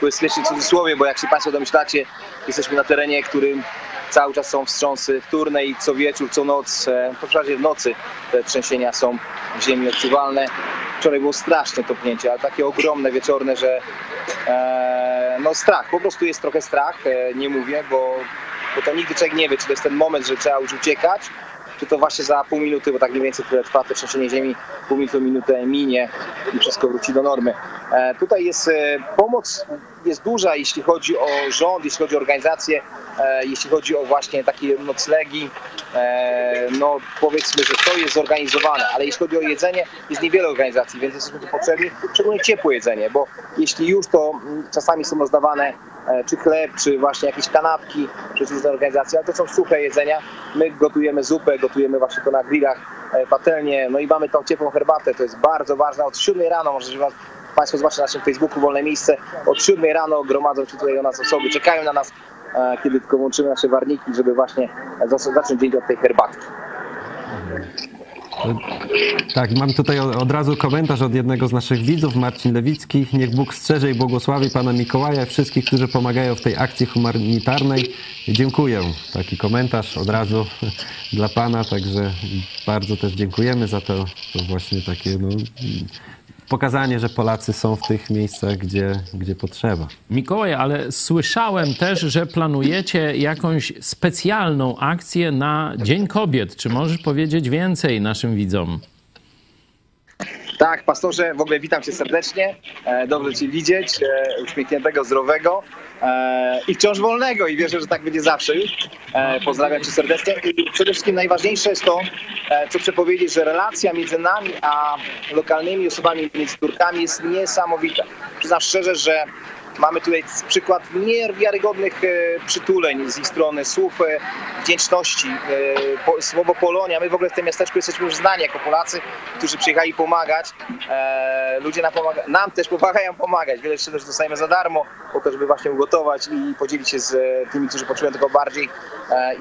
G: bezpieczny w cudzysłowie, bo jak się Państwo domyślacie, jesteśmy na terenie, którym Cały czas są wstrząsy wtórne i co wieczór, co noc, e, w zasadzie w nocy te trzęsienia są w ziemi odczuwalne. Wczoraj było straszne topnięcie, ale takie ogromne, wieczorne, że e, no strach, po prostu jest trochę strach, e, nie mówię, bo, bo to nigdy człowiek nie wie, czy to jest ten moment, że trzeba już uciekać, czy to właśnie za pół minuty, bo tak mniej więcej tyle trwa to trzęsienie ziemi, pół minuty, minutę minie i wszystko wróci do normy. E, tutaj jest e, pomoc jest duża, jeśli chodzi o rząd, jeśli chodzi o organizację, e, jeśli chodzi o właśnie takie noclegi, no powiedzmy, że to jest zorganizowane, ale jeśli chodzi o jedzenie, jest niewiele organizacji, więc jesteśmy tu potrzebni, szczególnie ciepłe jedzenie, bo jeśli już, to mm, czasami są rozdawane czy chleb, czy właśnie jakieś kanapki przez różne organizacje, ale to są suche jedzenia. My gotujemy zupę, gotujemy właśnie to na grillach, patelnie, no i mamy tą ciepłą herbatę, to jest bardzo ważne. Od 7 rano może Państwo zobaczcie na naszym Facebooku Wolne Miejsce. Od 7 rano gromadzą się tutaj do nas osoby, czekają na nas, e, kiedy tylko włączymy nasze warniki, żeby właśnie zacząć dzień od tej herbatki.
A: Tak, mam tutaj od razu komentarz od jednego z naszych widzów, Marcin Lewicki. Niech Bóg strzeże i błogosławi Pana Mikołaja i wszystkich, którzy pomagają w tej akcji humanitarnej. Dziękuję. Taki komentarz od razu dla Pana, także bardzo też dziękujemy za to, to właśnie takie no, pokazanie, że Polacy są w tych miejscach, gdzie, gdzie potrzeba.
C: Mikołaj, ale słyszałem też, że planujecie jakąś specjalną akcję na Dzień Kobiet. Czy możesz powiedzieć więcej naszym widzom?
G: Tak, pastorze, w ogóle witam cię serdecznie. E, Dobrze cię widzieć, e, uśmiechniętego, zdrowego e, i wciąż wolnego i wierzę, że tak będzie zawsze już. Pozdrawiam cię serdecznie i przede wszystkim najważniejsze jest to, co chcę powiedzieć, że relacja między nami a lokalnymi osobami, między Turkami jest niesamowita. Przyznam szczerze, że Mamy tutaj przykład niewiarygodnych e, przytuleń z ich strony, słów e, wdzięczności, e, słowo Polonia. My w ogóle w tym miasteczku jesteśmy już znani jako Polacy, którzy przyjechali pomagać. Ludzie nam, pomaga, nam też pomagają pomagać. Wiele rzeczy też dostajemy za darmo, po to, żeby właśnie ugotować i podzielić się z tymi, którzy potrzebują tego bardziej.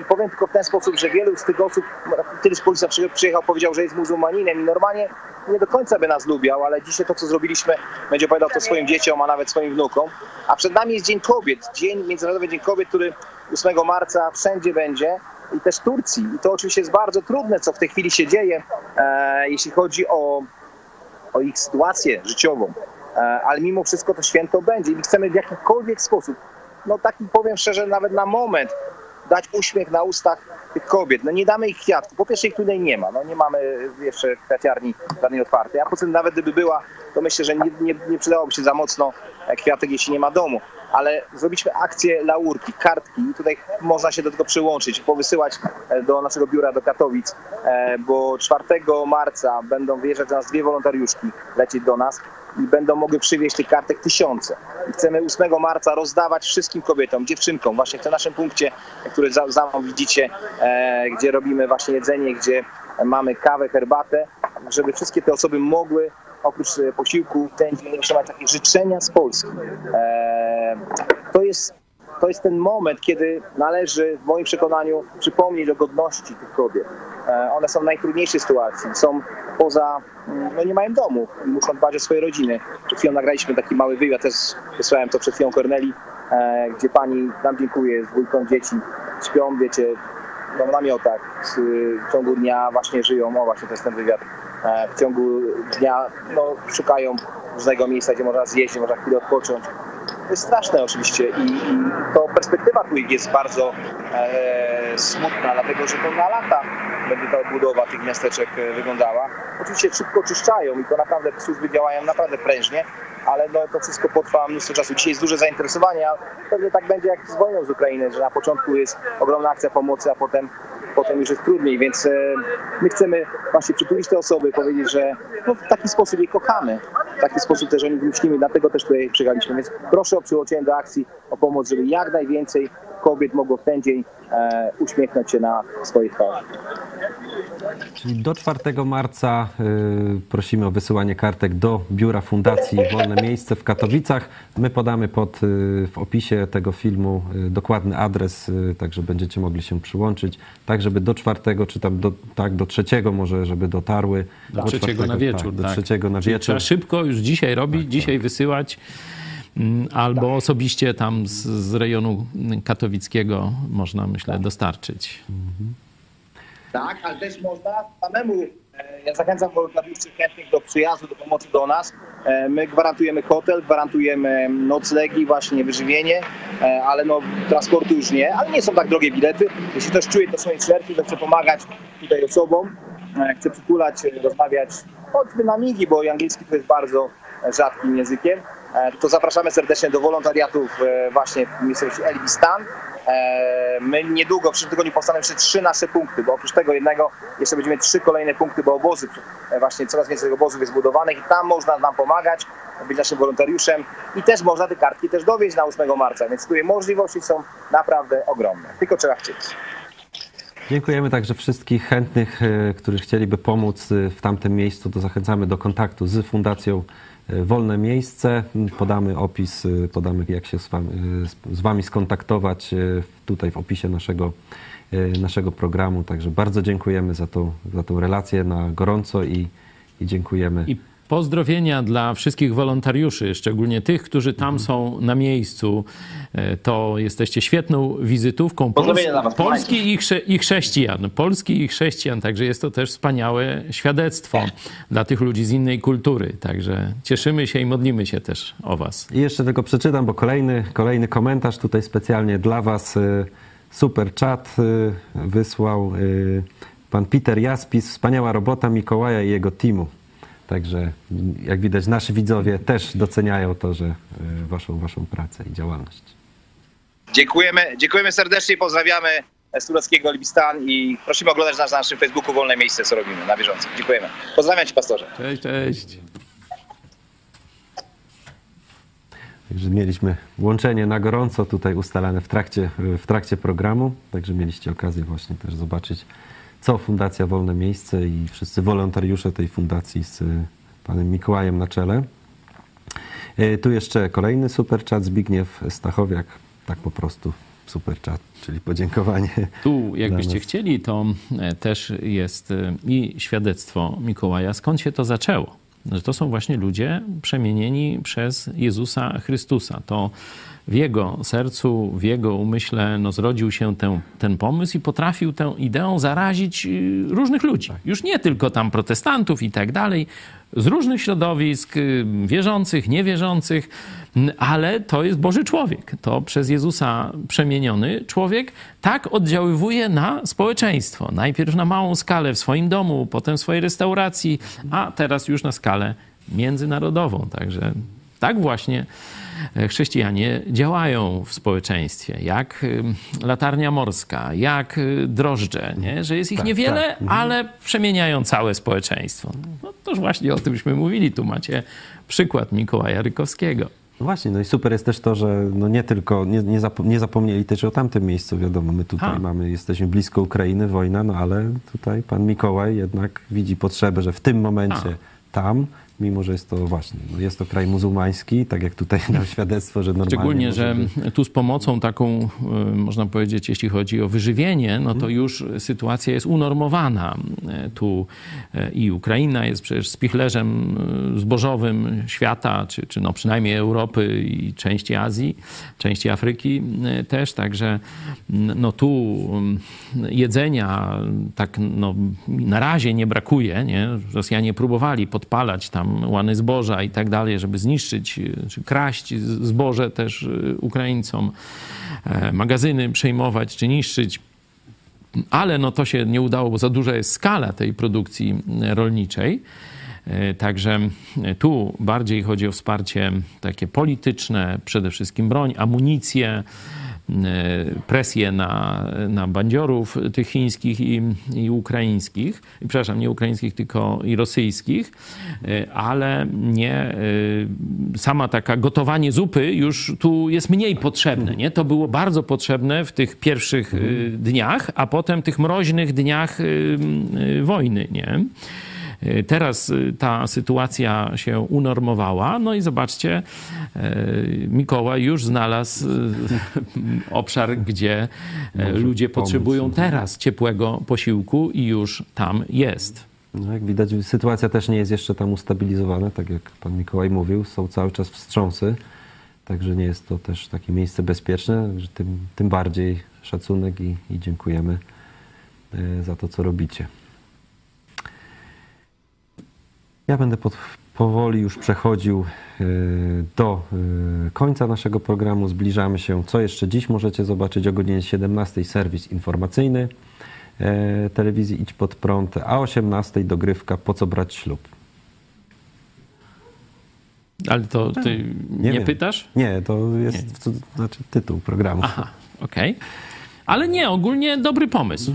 G: I powiem tylko w ten sposób, że wielu z tych osób, kiedyś policja przyjechał, powiedział, że jest muzułmaninem i normalnie nie do końca by nas lubiał, ale dzisiaj to, co zrobiliśmy, będzie opowiadał to swoim dzieciom, a nawet swoim wnukom. A przed nami jest Dzień Kobiet, Dzień Międzynarodowy Dzień Kobiet, który 8 marca wszędzie będzie i też Turcji. I to oczywiście jest bardzo trudne, co w tej chwili się dzieje, e, jeśli chodzi o, o ich sytuację życiową. E, ale mimo wszystko to święto będzie i my chcemy w jakikolwiek sposób, no taki powiem szczerze, nawet na moment, dać uśmiech na ustach tych kobiet. No nie damy ich kwiatków. Po pierwsze ich tutaj nie ma. No nie mamy jeszcze kwiaciarni żadnej otwartej. A poza tym nawet gdyby była, to myślę, że nie, nie, nie przydałoby się za mocno kwiatek, jeśli nie ma domu. Ale zrobiliśmy akcję laurki, kartki i tutaj można się do tego przyłączyć, powysyłać do naszego biura do Katowic, e, bo 4 marca będą wyjeżdżać do nas dwie wolontariuszki, lecieć do nas i będą mogły przywieźć tych kartek tysiące. I chcemy 8 marca rozdawać wszystkim kobietom, dziewczynkom, właśnie w tym naszym punkcie, który za, za mną widzicie, e, gdzie robimy właśnie jedzenie, gdzie mamy kawę, herbatę, żeby wszystkie te osoby mogły oprócz posiłku w ten dzień otrzymać takie życzenia z Polski. E, to jest to jest ten moment, kiedy należy, w moim przekonaniu, przypomnieć o godności tych kobiet. E, one są w najtrudniejszej sytuacji, są poza, no nie mają domu. Muszą dbać o swoje rodziny. Przed chwilą nagraliśmy taki mały wywiad, też wysłałem to przed chwilą Korneli, e, gdzie pani dziękuję z dwójką dzieci, śpią, wiecie, no, w namiotach, w ciągu dnia właśnie żyją, o właśnie to jest ten wywiad, e, w ciągu dnia no, szukają różnego miejsca, gdzie można zjeść, gdzie można chwilę odpocząć. To jest straszne oczywiście i, i to perspektywa tu jest bardzo e, smutna, dlatego że to na lata będzie ta odbudowa tych miasteczek e, wyglądała. Oczywiście szybko czyszczają i to naprawdę służby działają naprawdę prężnie, ale no, to wszystko potrwa mnóstwo czasu. Dzisiaj jest duże zainteresowanie, a pewnie tak będzie jak z wojną z Ukrainy, że na początku jest ogromna akcja pomocy, a potem, potem już jest trudniej, więc e, my chcemy właśnie przytulić te osoby, powiedzieć, że no, w taki sposób je kochamy, w taki sposób też o nich myślimy, dlatego też tutaj przyjechaliśmy, więc proszę o przyłączenie do akcji, o pomoc, żeby jak najwięcej kobiet mogło w ten dzień e, uśmiechnąć się na swojej twarzy.
A: Czyli do 4 marca y, prosimy o wysyłanie kartek do biura Fundacji Wolne Miejsce w Katowicach. My podamy pod, y, w opisie tego filmu y, dokładny adres, y, także będziecie mogli się przyłączyć, tak żeby do 4 czy tam do, tak, do 3 może, żeby dotarły.
C: Do trzeciego na wieczór.
A: Tak, do
C: tak.
A: na
C: Czyli
A: wieczór.
C: Trzeba szybko już dzisiaj robić, dzisiaj wysyłać. Mm, Albo osobiście tam z, z rejonu katowickiego można, myślę, dostarczyć.
G: Tak, ale też można samemu. e, Ja zachęcam wolontariuszy chętnych do przyjazdu, do pomocy do nas. E, My gwarantujemy hotel, gwarantujemy noclegi, właśnie wyżywienie, e, ale no transportu już nie, ale nie są tak drogie bilety. Jeśli ktoś czuje to w swoim sercu, to chce pomagać tutaj osobom, chce przytulać, rozmawiać, choćby na migi, bo angielski to jest bardzo rzadkim językiem, to zapraszamy serdecznie do wolontariatów e, właśnie w miejscowości Elbistan. E, My niedługo, w przyszłym tygodniu powstaną jeszcze trzy nasze punkty, bo oprócz tego jednego jeszcze będziemy trzy kolejne punkty, bo obozy, e, właśnie coraz więcej obozów jest budowanych i tam można nam pomagać, być naszym wolontariuszem i też można te kartki też dowieźć na 8 marca, więc tutaj możliwości są naprawdę ogromne, tylko trzeba chcieć.
A: Dziękujemy także wszystkich chętnych, e, którzy chcieliby pomóc e, w tamtym miejscu. To zachęcamy do kontaktu z Fundacją e, Wolne Miejsce. Podamy opis, podamy jak się z wami, z- wami skontaktować tutaj w opisie naszego naszego programu. Także bardzo dziękujemy za tą, za tą relację na gorąco i, i dziękujemy.
C: I pozdrowienia dla wszystkich wolontariuszy, szczególnie tych, którzy tam są na miejscu. E, To jesteście świetną wizytówką
G: dla was,
C: Polski i, chrze, i chrześcijan. Polski i chrześcijan, także jest to też wspaniałe świadectwo dla tych ludzi z innej kultury. Także cieszymy się i modlimy się też o was.
A: I jeszcze tylko przeczytam, bo kolejny, kolejny komentarz tutaj specjalnie dla Was. y, Super czat y, wysłał pan Peter Jaspis. Wspaniała robota Mikołaja i jego teamu. Także jak widać nasi widzowie też doceniają to, że y, waszą, waszą pracę i działalność.
G: Dziękujemy, dziękujemy serdecznie, pozdrawiamy z tureckiego Libistan i prosimy oglądać nas na naszym Facebooku Wolne Miejsce, co robimy na bieżąco. Dziękujemy. Pozdrawiam Cię, pastorze.
C: Cześć, cześć.
A: Także mieliśmy łączenie na gorąco tutaj ustalane w trakcie, w trakcie programu. Także mieliście okazję właśnie też zobaczyć, co Fundacja Wolne Miejsce i wszyscy wolontariusze tej fundacji z panem Mikołajem na czele. Y, Tu jeszcze kolejny super chat Zbigniew Stachowiak. Tak po prostu super chat, czyli podziękowanie.
C: Tu, jakbyście chcieli, to e, też jest e, i świadectwo Mikołaja, skąd się to zaczęło. Że to są właśnie ludzie przemienieni przez Jezusa Chrystusa. To w jego sercu, w jego umyśle no, zrodził się ten, ten pomysł i potrafił tę ideą zarazić y, różnych ludzi. Już nie tylko tam protestantów i tak dalej, z różnych środowisk, y, wierzących, niewierzących, ale to jest Boży człowiek. To przez Jezusa przemieniony człowiek tak oddziaływuje na społeczeństwo. Najpierw na małą skalę w swoim domu, potem w swojej restauracji, a teraz już na skalę międzynarodową. Także tak właśnie chrześcijanie działają w społeczeństwie, jak y, latarnia morska, jak y, drożdże, nie? że jest ich
A: Tak,
C: niewiele,
A: tak. Mhm.
C: ale przemieniają całe społeczeństwo. No toż właśnie o tymśmy mówili. Tu macie przykład Mikołaja Rykowskiego.
A: No właśnie, no i super jest też to, że no nie tylko, nie, nie, zapo- nie zapomnieli też o tamtym miejscu, wiadomo, my tutaj mamy, jesteśmy blisko Ukrainy, wojna, no ale tutaj pan Mikołaj jednak widzi potrzebę, że w tym momencie tam, mimo że jest to właśnie, no jest to kraj muzułmański, tak jak tutaj dał świadectwo, że normalnie
C: Szczególnie, że
A: być-
C: tu z pomocą taką, y, można powiedzieć, jeśli chodzi o wyżywienie, no to już sytuacja jest unormowana. Y, Tu y, i Ukraina jest przecież spichlerzem y, zbożowym świata, czy, czy no przynajmniej Europy i części Azji, części Afryki też, także no tu y, jedzenia tak no, na razie nie brakuje, nie? Rosjanie próbowali podpalać tam łany zboża i tak dalej, żeby zniszczyć, y, czy kraść zboże też y, Ukraińcom, e, magazyny przejmować czy niszczyć. Ale no to się nie udało, bo za duża jest skala tej produkcji e, rolniczej. E, Także e, tu bardziej chodzi o wsparcie takie polityczne, przede wszystkim broń, amunicję, e, presję na, na bandziorów tych chińskich i, i ukraińskich, I, przepraszam, nie ukraińskich, tylko i rosyjskich, e, ale nie e, sama taka gotowanie zupy już tu jest mniej potrzebne. Nie? To było bardzo potrzebne w tych pierwszych e, dniach, a potem tych mroźnych dniach e, e, wojny. Nie? E, Teraz e, ta sytuacja się unormowała, no i zobaczcie, e, Mikołaj już znalazł obszar, gdzie e, ludzie
A: pomóc.
C: potrzebują teraz ciepłego posiłku i już tam jest.
A: No, jak widać, sytuacja też nie jest jeszcze tam ustabilizowana, tak jak pan Mikołaj mówił, są cały czas wstrząsy, także nie jest to też takie miejsce bezpieczne, tym, tym bardziej szacunek i, i dziękujemy za to, co robicie. Ja będę pod, powoli już przechodził e, do e, końca naszego programu. Zbliżamy się. Co jeszcze dziś możecie zobaczyć o godzinie 17 serwis informacyjny e, telewizji Idź Pod Prąd, a o 18 dogrywka Po co brać ślub.
C: Ale to ty nie,
A: wiem.
C: pytasz?
A: Nie, to jest co, znaczy tytuł programu.
C: Aha, okej. Ale nie, ogólnie dobry pomysł.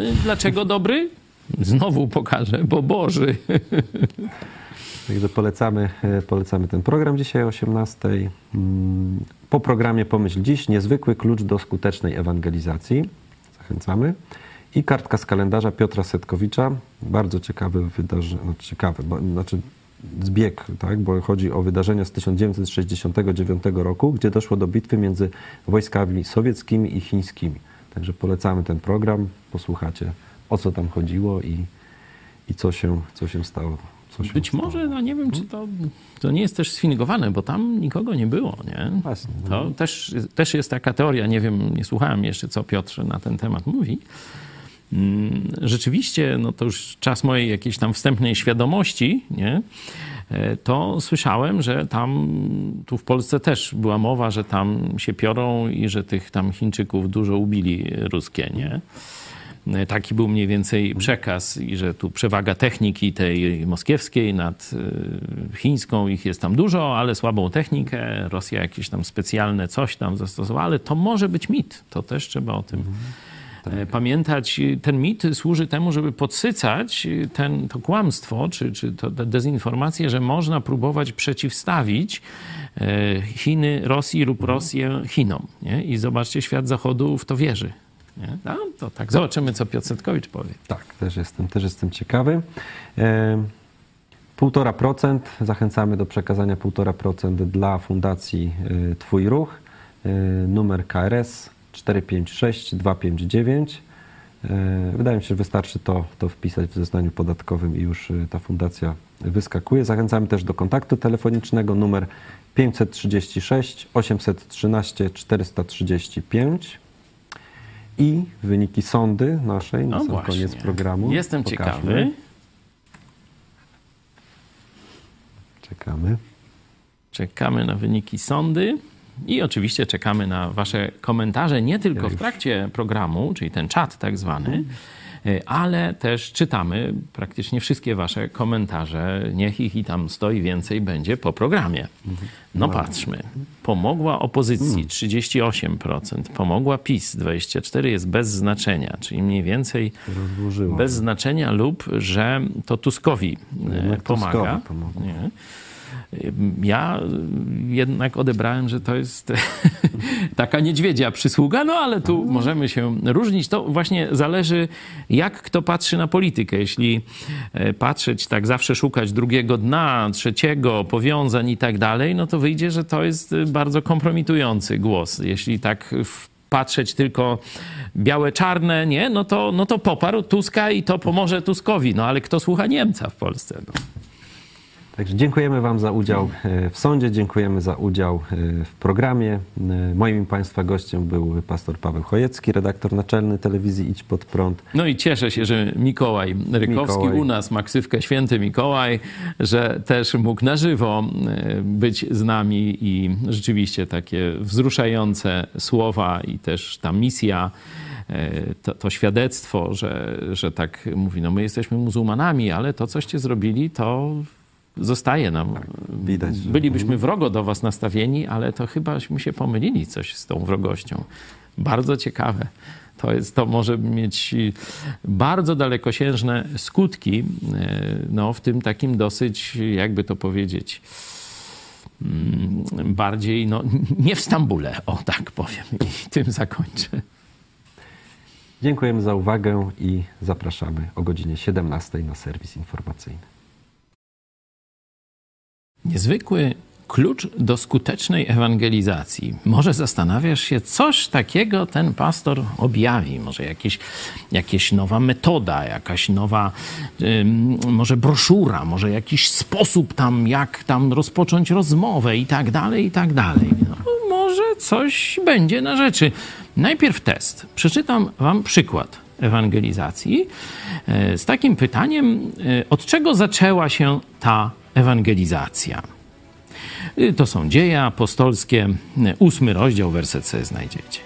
C: Y, Dlaczego dobry? Znowu pokażę, bo Boży.
A: Także polecamy, e, polecamy ten program dzisiaj o 18. Mm, Po programie Pomyśl Dziś, niezwykły klucz do skutecznej ewangelizacji. Zachęcamy. I kartka z kalendarza Piotra Setkowicza. Bardzo ciekawe wydarzenie, no ciekawe, bo, znaczy zbieg, tak, bo chodzi o wydarzenia z 1969 roku, gdzie doszło do bitwy między wojskami sowieckimi i chińskimi. Także polecamy ten program, posłuchacie o co tam chodziło i, i co, się, co się stało. Co się
C: Być
A: stało.
C: może, no nie wiem, czy to, to nie jest też sfingowane, bo tam nikogo nie było, nie?
A: Właśnie, no.
C: To też, też jest taka teoria, nie wiem, nie słuchałem jeszcze, co Piotr na ten temat mówi. Mm, Rzeczywiście, no to już czas mojej jakiejś tam wstępnej świadomości, nie? E, To słyszałem, że tam, tu w Polsce też była mowa, że tam się piorą i że tych tam Chińczyków dużo ubili ruskie, nie? E, Taki był mniej więcej przekaz i że tu przewaga techniki tej moskiewskiej nad e, chińską, ich jest tam dużo, ale słabą technikę. Rosja jakieś tam specjalne coś tam zastosowała, ale to może być mit. To też trzeba o tym e, pamiętać. Ten mit służy temu, żeby podsycać ten, to kłamstwo, czy, czy to, tę dezinformację, że można próbować przeciwstawić Chiny Rosji lub Rosję Chinom. Nie? I zobaczcie, świat Zachodu w to wierzy. Nie? No, to tak, zobaczymy, co Piotr Setkowicz powie.
A: Tak, też jestem, też jestem ciekawy. E, 1,5% zachęcamy do przekazania 1,5% dla Fundacji e, Twój Ruch. E, numer KRS 456 259. E, Wydaje mi się, że wystarczy to, to wpisać w zeznaniu podatkowym i już ta fundacja wyskakuje. Zachęcamy też do kontaktu telefonicznego numer 536 813 435 i wyniki sądy naszej na
C: No
A: sam
C: właśnie.
A: koniec programu.
C: Jestem
A: Pokażmy.
C: ciekawy.
A: Czekamy.
C: Czekamy na wyniki sądy i oczywiście czekamy na Wasze komentarze, nie tylko w trakcie programu, czyli ten czat tak zwany, y, ale też czytamy praktycznie wszystkie Wasze komentarze. Niech ich i tam stoi więcej będzie po programie. No patrzmy. Pomogła opozycji 38%, pomogła PiS 24%, jest bez znaczenia, czyli mniej więcej bez znaczenia lub, że to Tuskowi e,
A: Jednak
C: pomaga.
A: Tuskowi.
C: Ja jednak odebrałem, że to jest taka niedźwiedzia przysługa, no ale tu możemy się różnić. To właśnie zależy, jak kto patrzy na politykę. Jeśli e, patrzeć tak, zawsze szukać drugiego dna, trzeciego, powiązań i tak dalej, no to wyjdzie, że to jest e, bardzo kompromitujący głos. Jeśli tak patrzeć tylko białe, czarne, nie, no to, no to poparł Tuska i to pomoże Tuskowi. No ale kto słucha Niemca w Polsce? No.
A: Także dziękujemy Wam za udział e, w sądzie, dziękujemy za udział e, w programie. E, Moim Państwa gościem był pastor Paweł Chojecki, redaktor naczelny telewizji Idź Pod Prąd.
C: No i cieszę się, że Mikołaj Rykowski
A: Mikołaj.
C: u nas ma ksywkę Święty Mikołaj, że też mógł na żywo być z nami i rzeczywiście takie wzruszające słowa i też ta misja, to, to świadectwo, że, że tak mówi, no my jesteśmy muzułmanami, ale to, coście zrobili, to zostaje nam.
A: widać, że-
C: Bylibyśmy wrogo do was nastawieni, ale to chybaśmy się pomylili coś z tą wrogością. Bardzo ciekawe. To, jest, to może mieć bardzo dalekosiężne skutki, e, no, w tym takim dosyć, jakby to powiedzieć, mm, bardziej, no, nie w Stambule, o tak powiem, i tym zakończę.
A: Dziękujemy za uwagę i zapraszamy o godzinie 17 na serwis informacyjny.
C: Niezwykły klucz do skutecznej ewangelizacji. Może zastanawiasz się, coś takiego ten pastor objawi. Może jakieś, jakieś nowa metoda, jakaś nowa, ym, może broszura, może jakiś sposób tam, jak tam rozpocząć rozmowę i tak dalej, i tak dalej. No, może coś będzie na rzeczy. Najpierw test. Przeczytam wam przykład ewangelizacji e, z takim pytaniem, e, od czego zaczęła się ta ewangelizacja? Y, To są dzieje apostolskie, y, ósmy rozdział, werset sobie znajdziecie.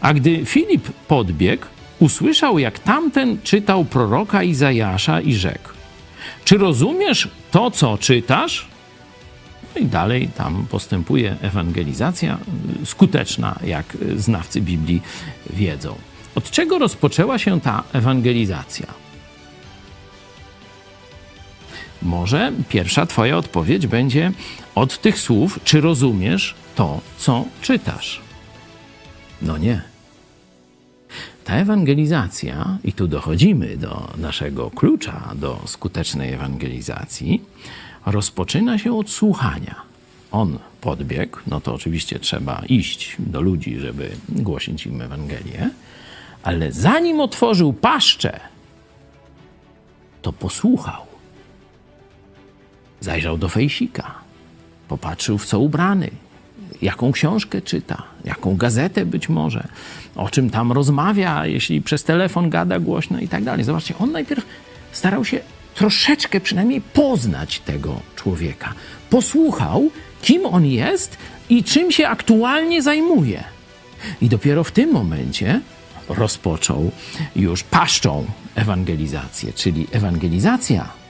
C: A gdy Filip podbiegł, usłyszał, jak tamten czytał proroka Izajasza i rzekł: Czy rozumiesz to, co czytasz? No i dalej tam postępuje ewangelizacja, y, skuteczna, jak znawcy Biblii wiedzą. Od czego rozpoczęła się ta ewangelizacja? Może pierwsza Twoja odpowiedź będzie od tych słów, czy rozumiesz to, co czytasz? No nie. Ta ewangelizacja, i tu dochodzimy do naszego klucza do skutecznej ewangelizacji, rozpoczyna się od słuchania. On podbiegł, no to oczywiście trzeba iść do ludzi, żeby głosić im Ewangelię. ale zanim otworzył paszczę, to posłuchał. Zajrzał do fejsika, popatrzył w co ubrany, jaką książkę czyta, jaką gazetę być może, o czym tam rozmawia, jeśli przez telefon gada głośno i tak dalej. Zobaczcie, on najpierw starał się troszeczkę przynajmniej poznać tego człowieka. Posłuchał, kim on jest i czym się aktualnie zajmuje. I dopiero w tym momencie rozpoczął już paszczą ewangelizację, czyli ewangelizacja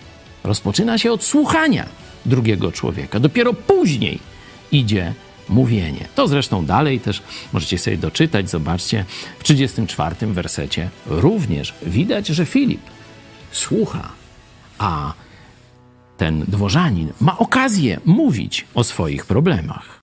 C: rozpoczyna się od słuchania drugiego człowieka. Dopiero później idzie mówienie. To zresztą dalej też możecie sobie doczytać, zobaczcie, w 34 wersecie również widać, że Filip słucha, a ten dworzanin ma okazję mówić o swoich problemach.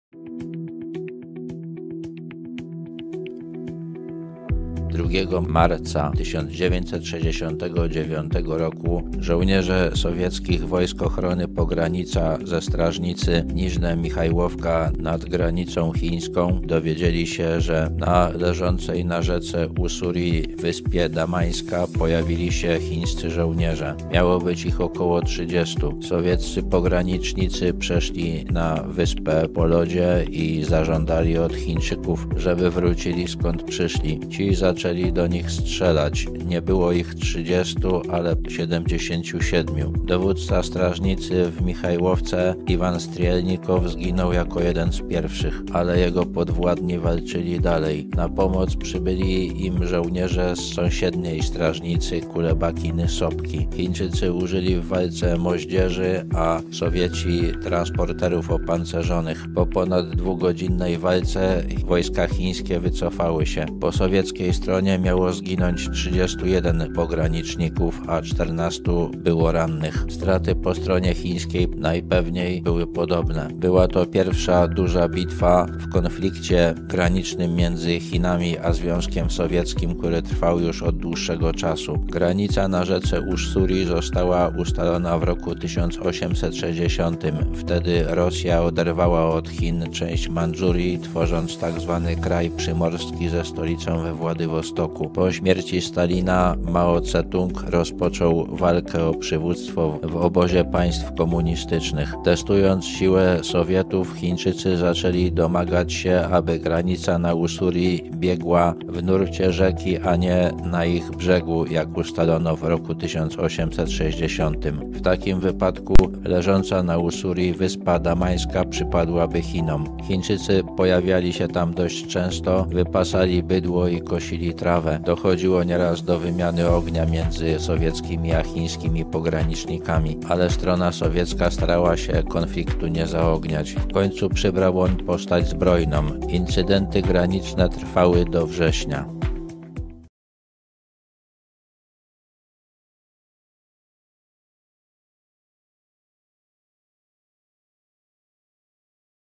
H: 2 marca 1969 roku żołnierze sowieckich wojsk ochrony pogranicza ze strażnicy Niżne Michajłowka nad granicą chińską dowiedzieli się, że na leżącej na rzece Usuri wyspie Damańska pojawili się chińscy żołnierze. Miało być ich około 30. Sowieccy pogranicznicy przeszli na wyspę po lodzie i zażądali od Chińczyków, żeby wrócili skąd przyszli. Ci zaczęli zaczęli do nich strzelać. Nie było ich 30, ale 77. Dowódca strażnicy w Michajłowce, Iwan Strielnikow, zginął jako jeden z pierwszych, ale jego podwładni walczyli dalej. Na pomoc przybyli im żołnierze z sąsiedniej strażnicy Kulebakiny Sopki. Chińczycy użyli w walce moździerzy, a Sowieci transporterów opancerzonych. Po ponad dwugodzinnej walce wojska chińskie wycofały się. Po sowieckiej stronie stronie miało zginąć 31 pograniczników, a 14 było rannych. Straty po stronie chińskiej najpewniej były podobne. Była to pierwsza duża bitwa w konflikcie granicznym między Chinami a Związkiem Sowieckim, który trwał już od dłuższego czasu. Granica na rzece Ussuri została ustalona w roku 1860. Wtedy Rosja oderwała od Chin część Mandżurii, tworząc tzw. Tak kraj przymorski ze stolicą we Władywostoku. Po śmierci Stalina Mao Tse-tung rozpoczął walkę o przywództwo w obozie państw komunistycznych. Testując siłę Sowietów, Chińczycy zaczęli domagać się, aby granica na Usuri biegła w nurcie rzeki, a nie na ich brzegu, jak ustalono w roku 1860. W takim wypadku leżąca na Usuri wyspa damańska przypadłaby Chinom. Chińczycy pojawiali się tam dość często, wypasali bydło i kosili trawę. Dochodziło nieraz do wymiany ognia między sowieckimi a chińskimi pogranicznikami, ale strona sowiecka starała się konfliktu nie zaogniać. W końcu przybrał on postać zbrojną. Incydenty graniczne trwały do września.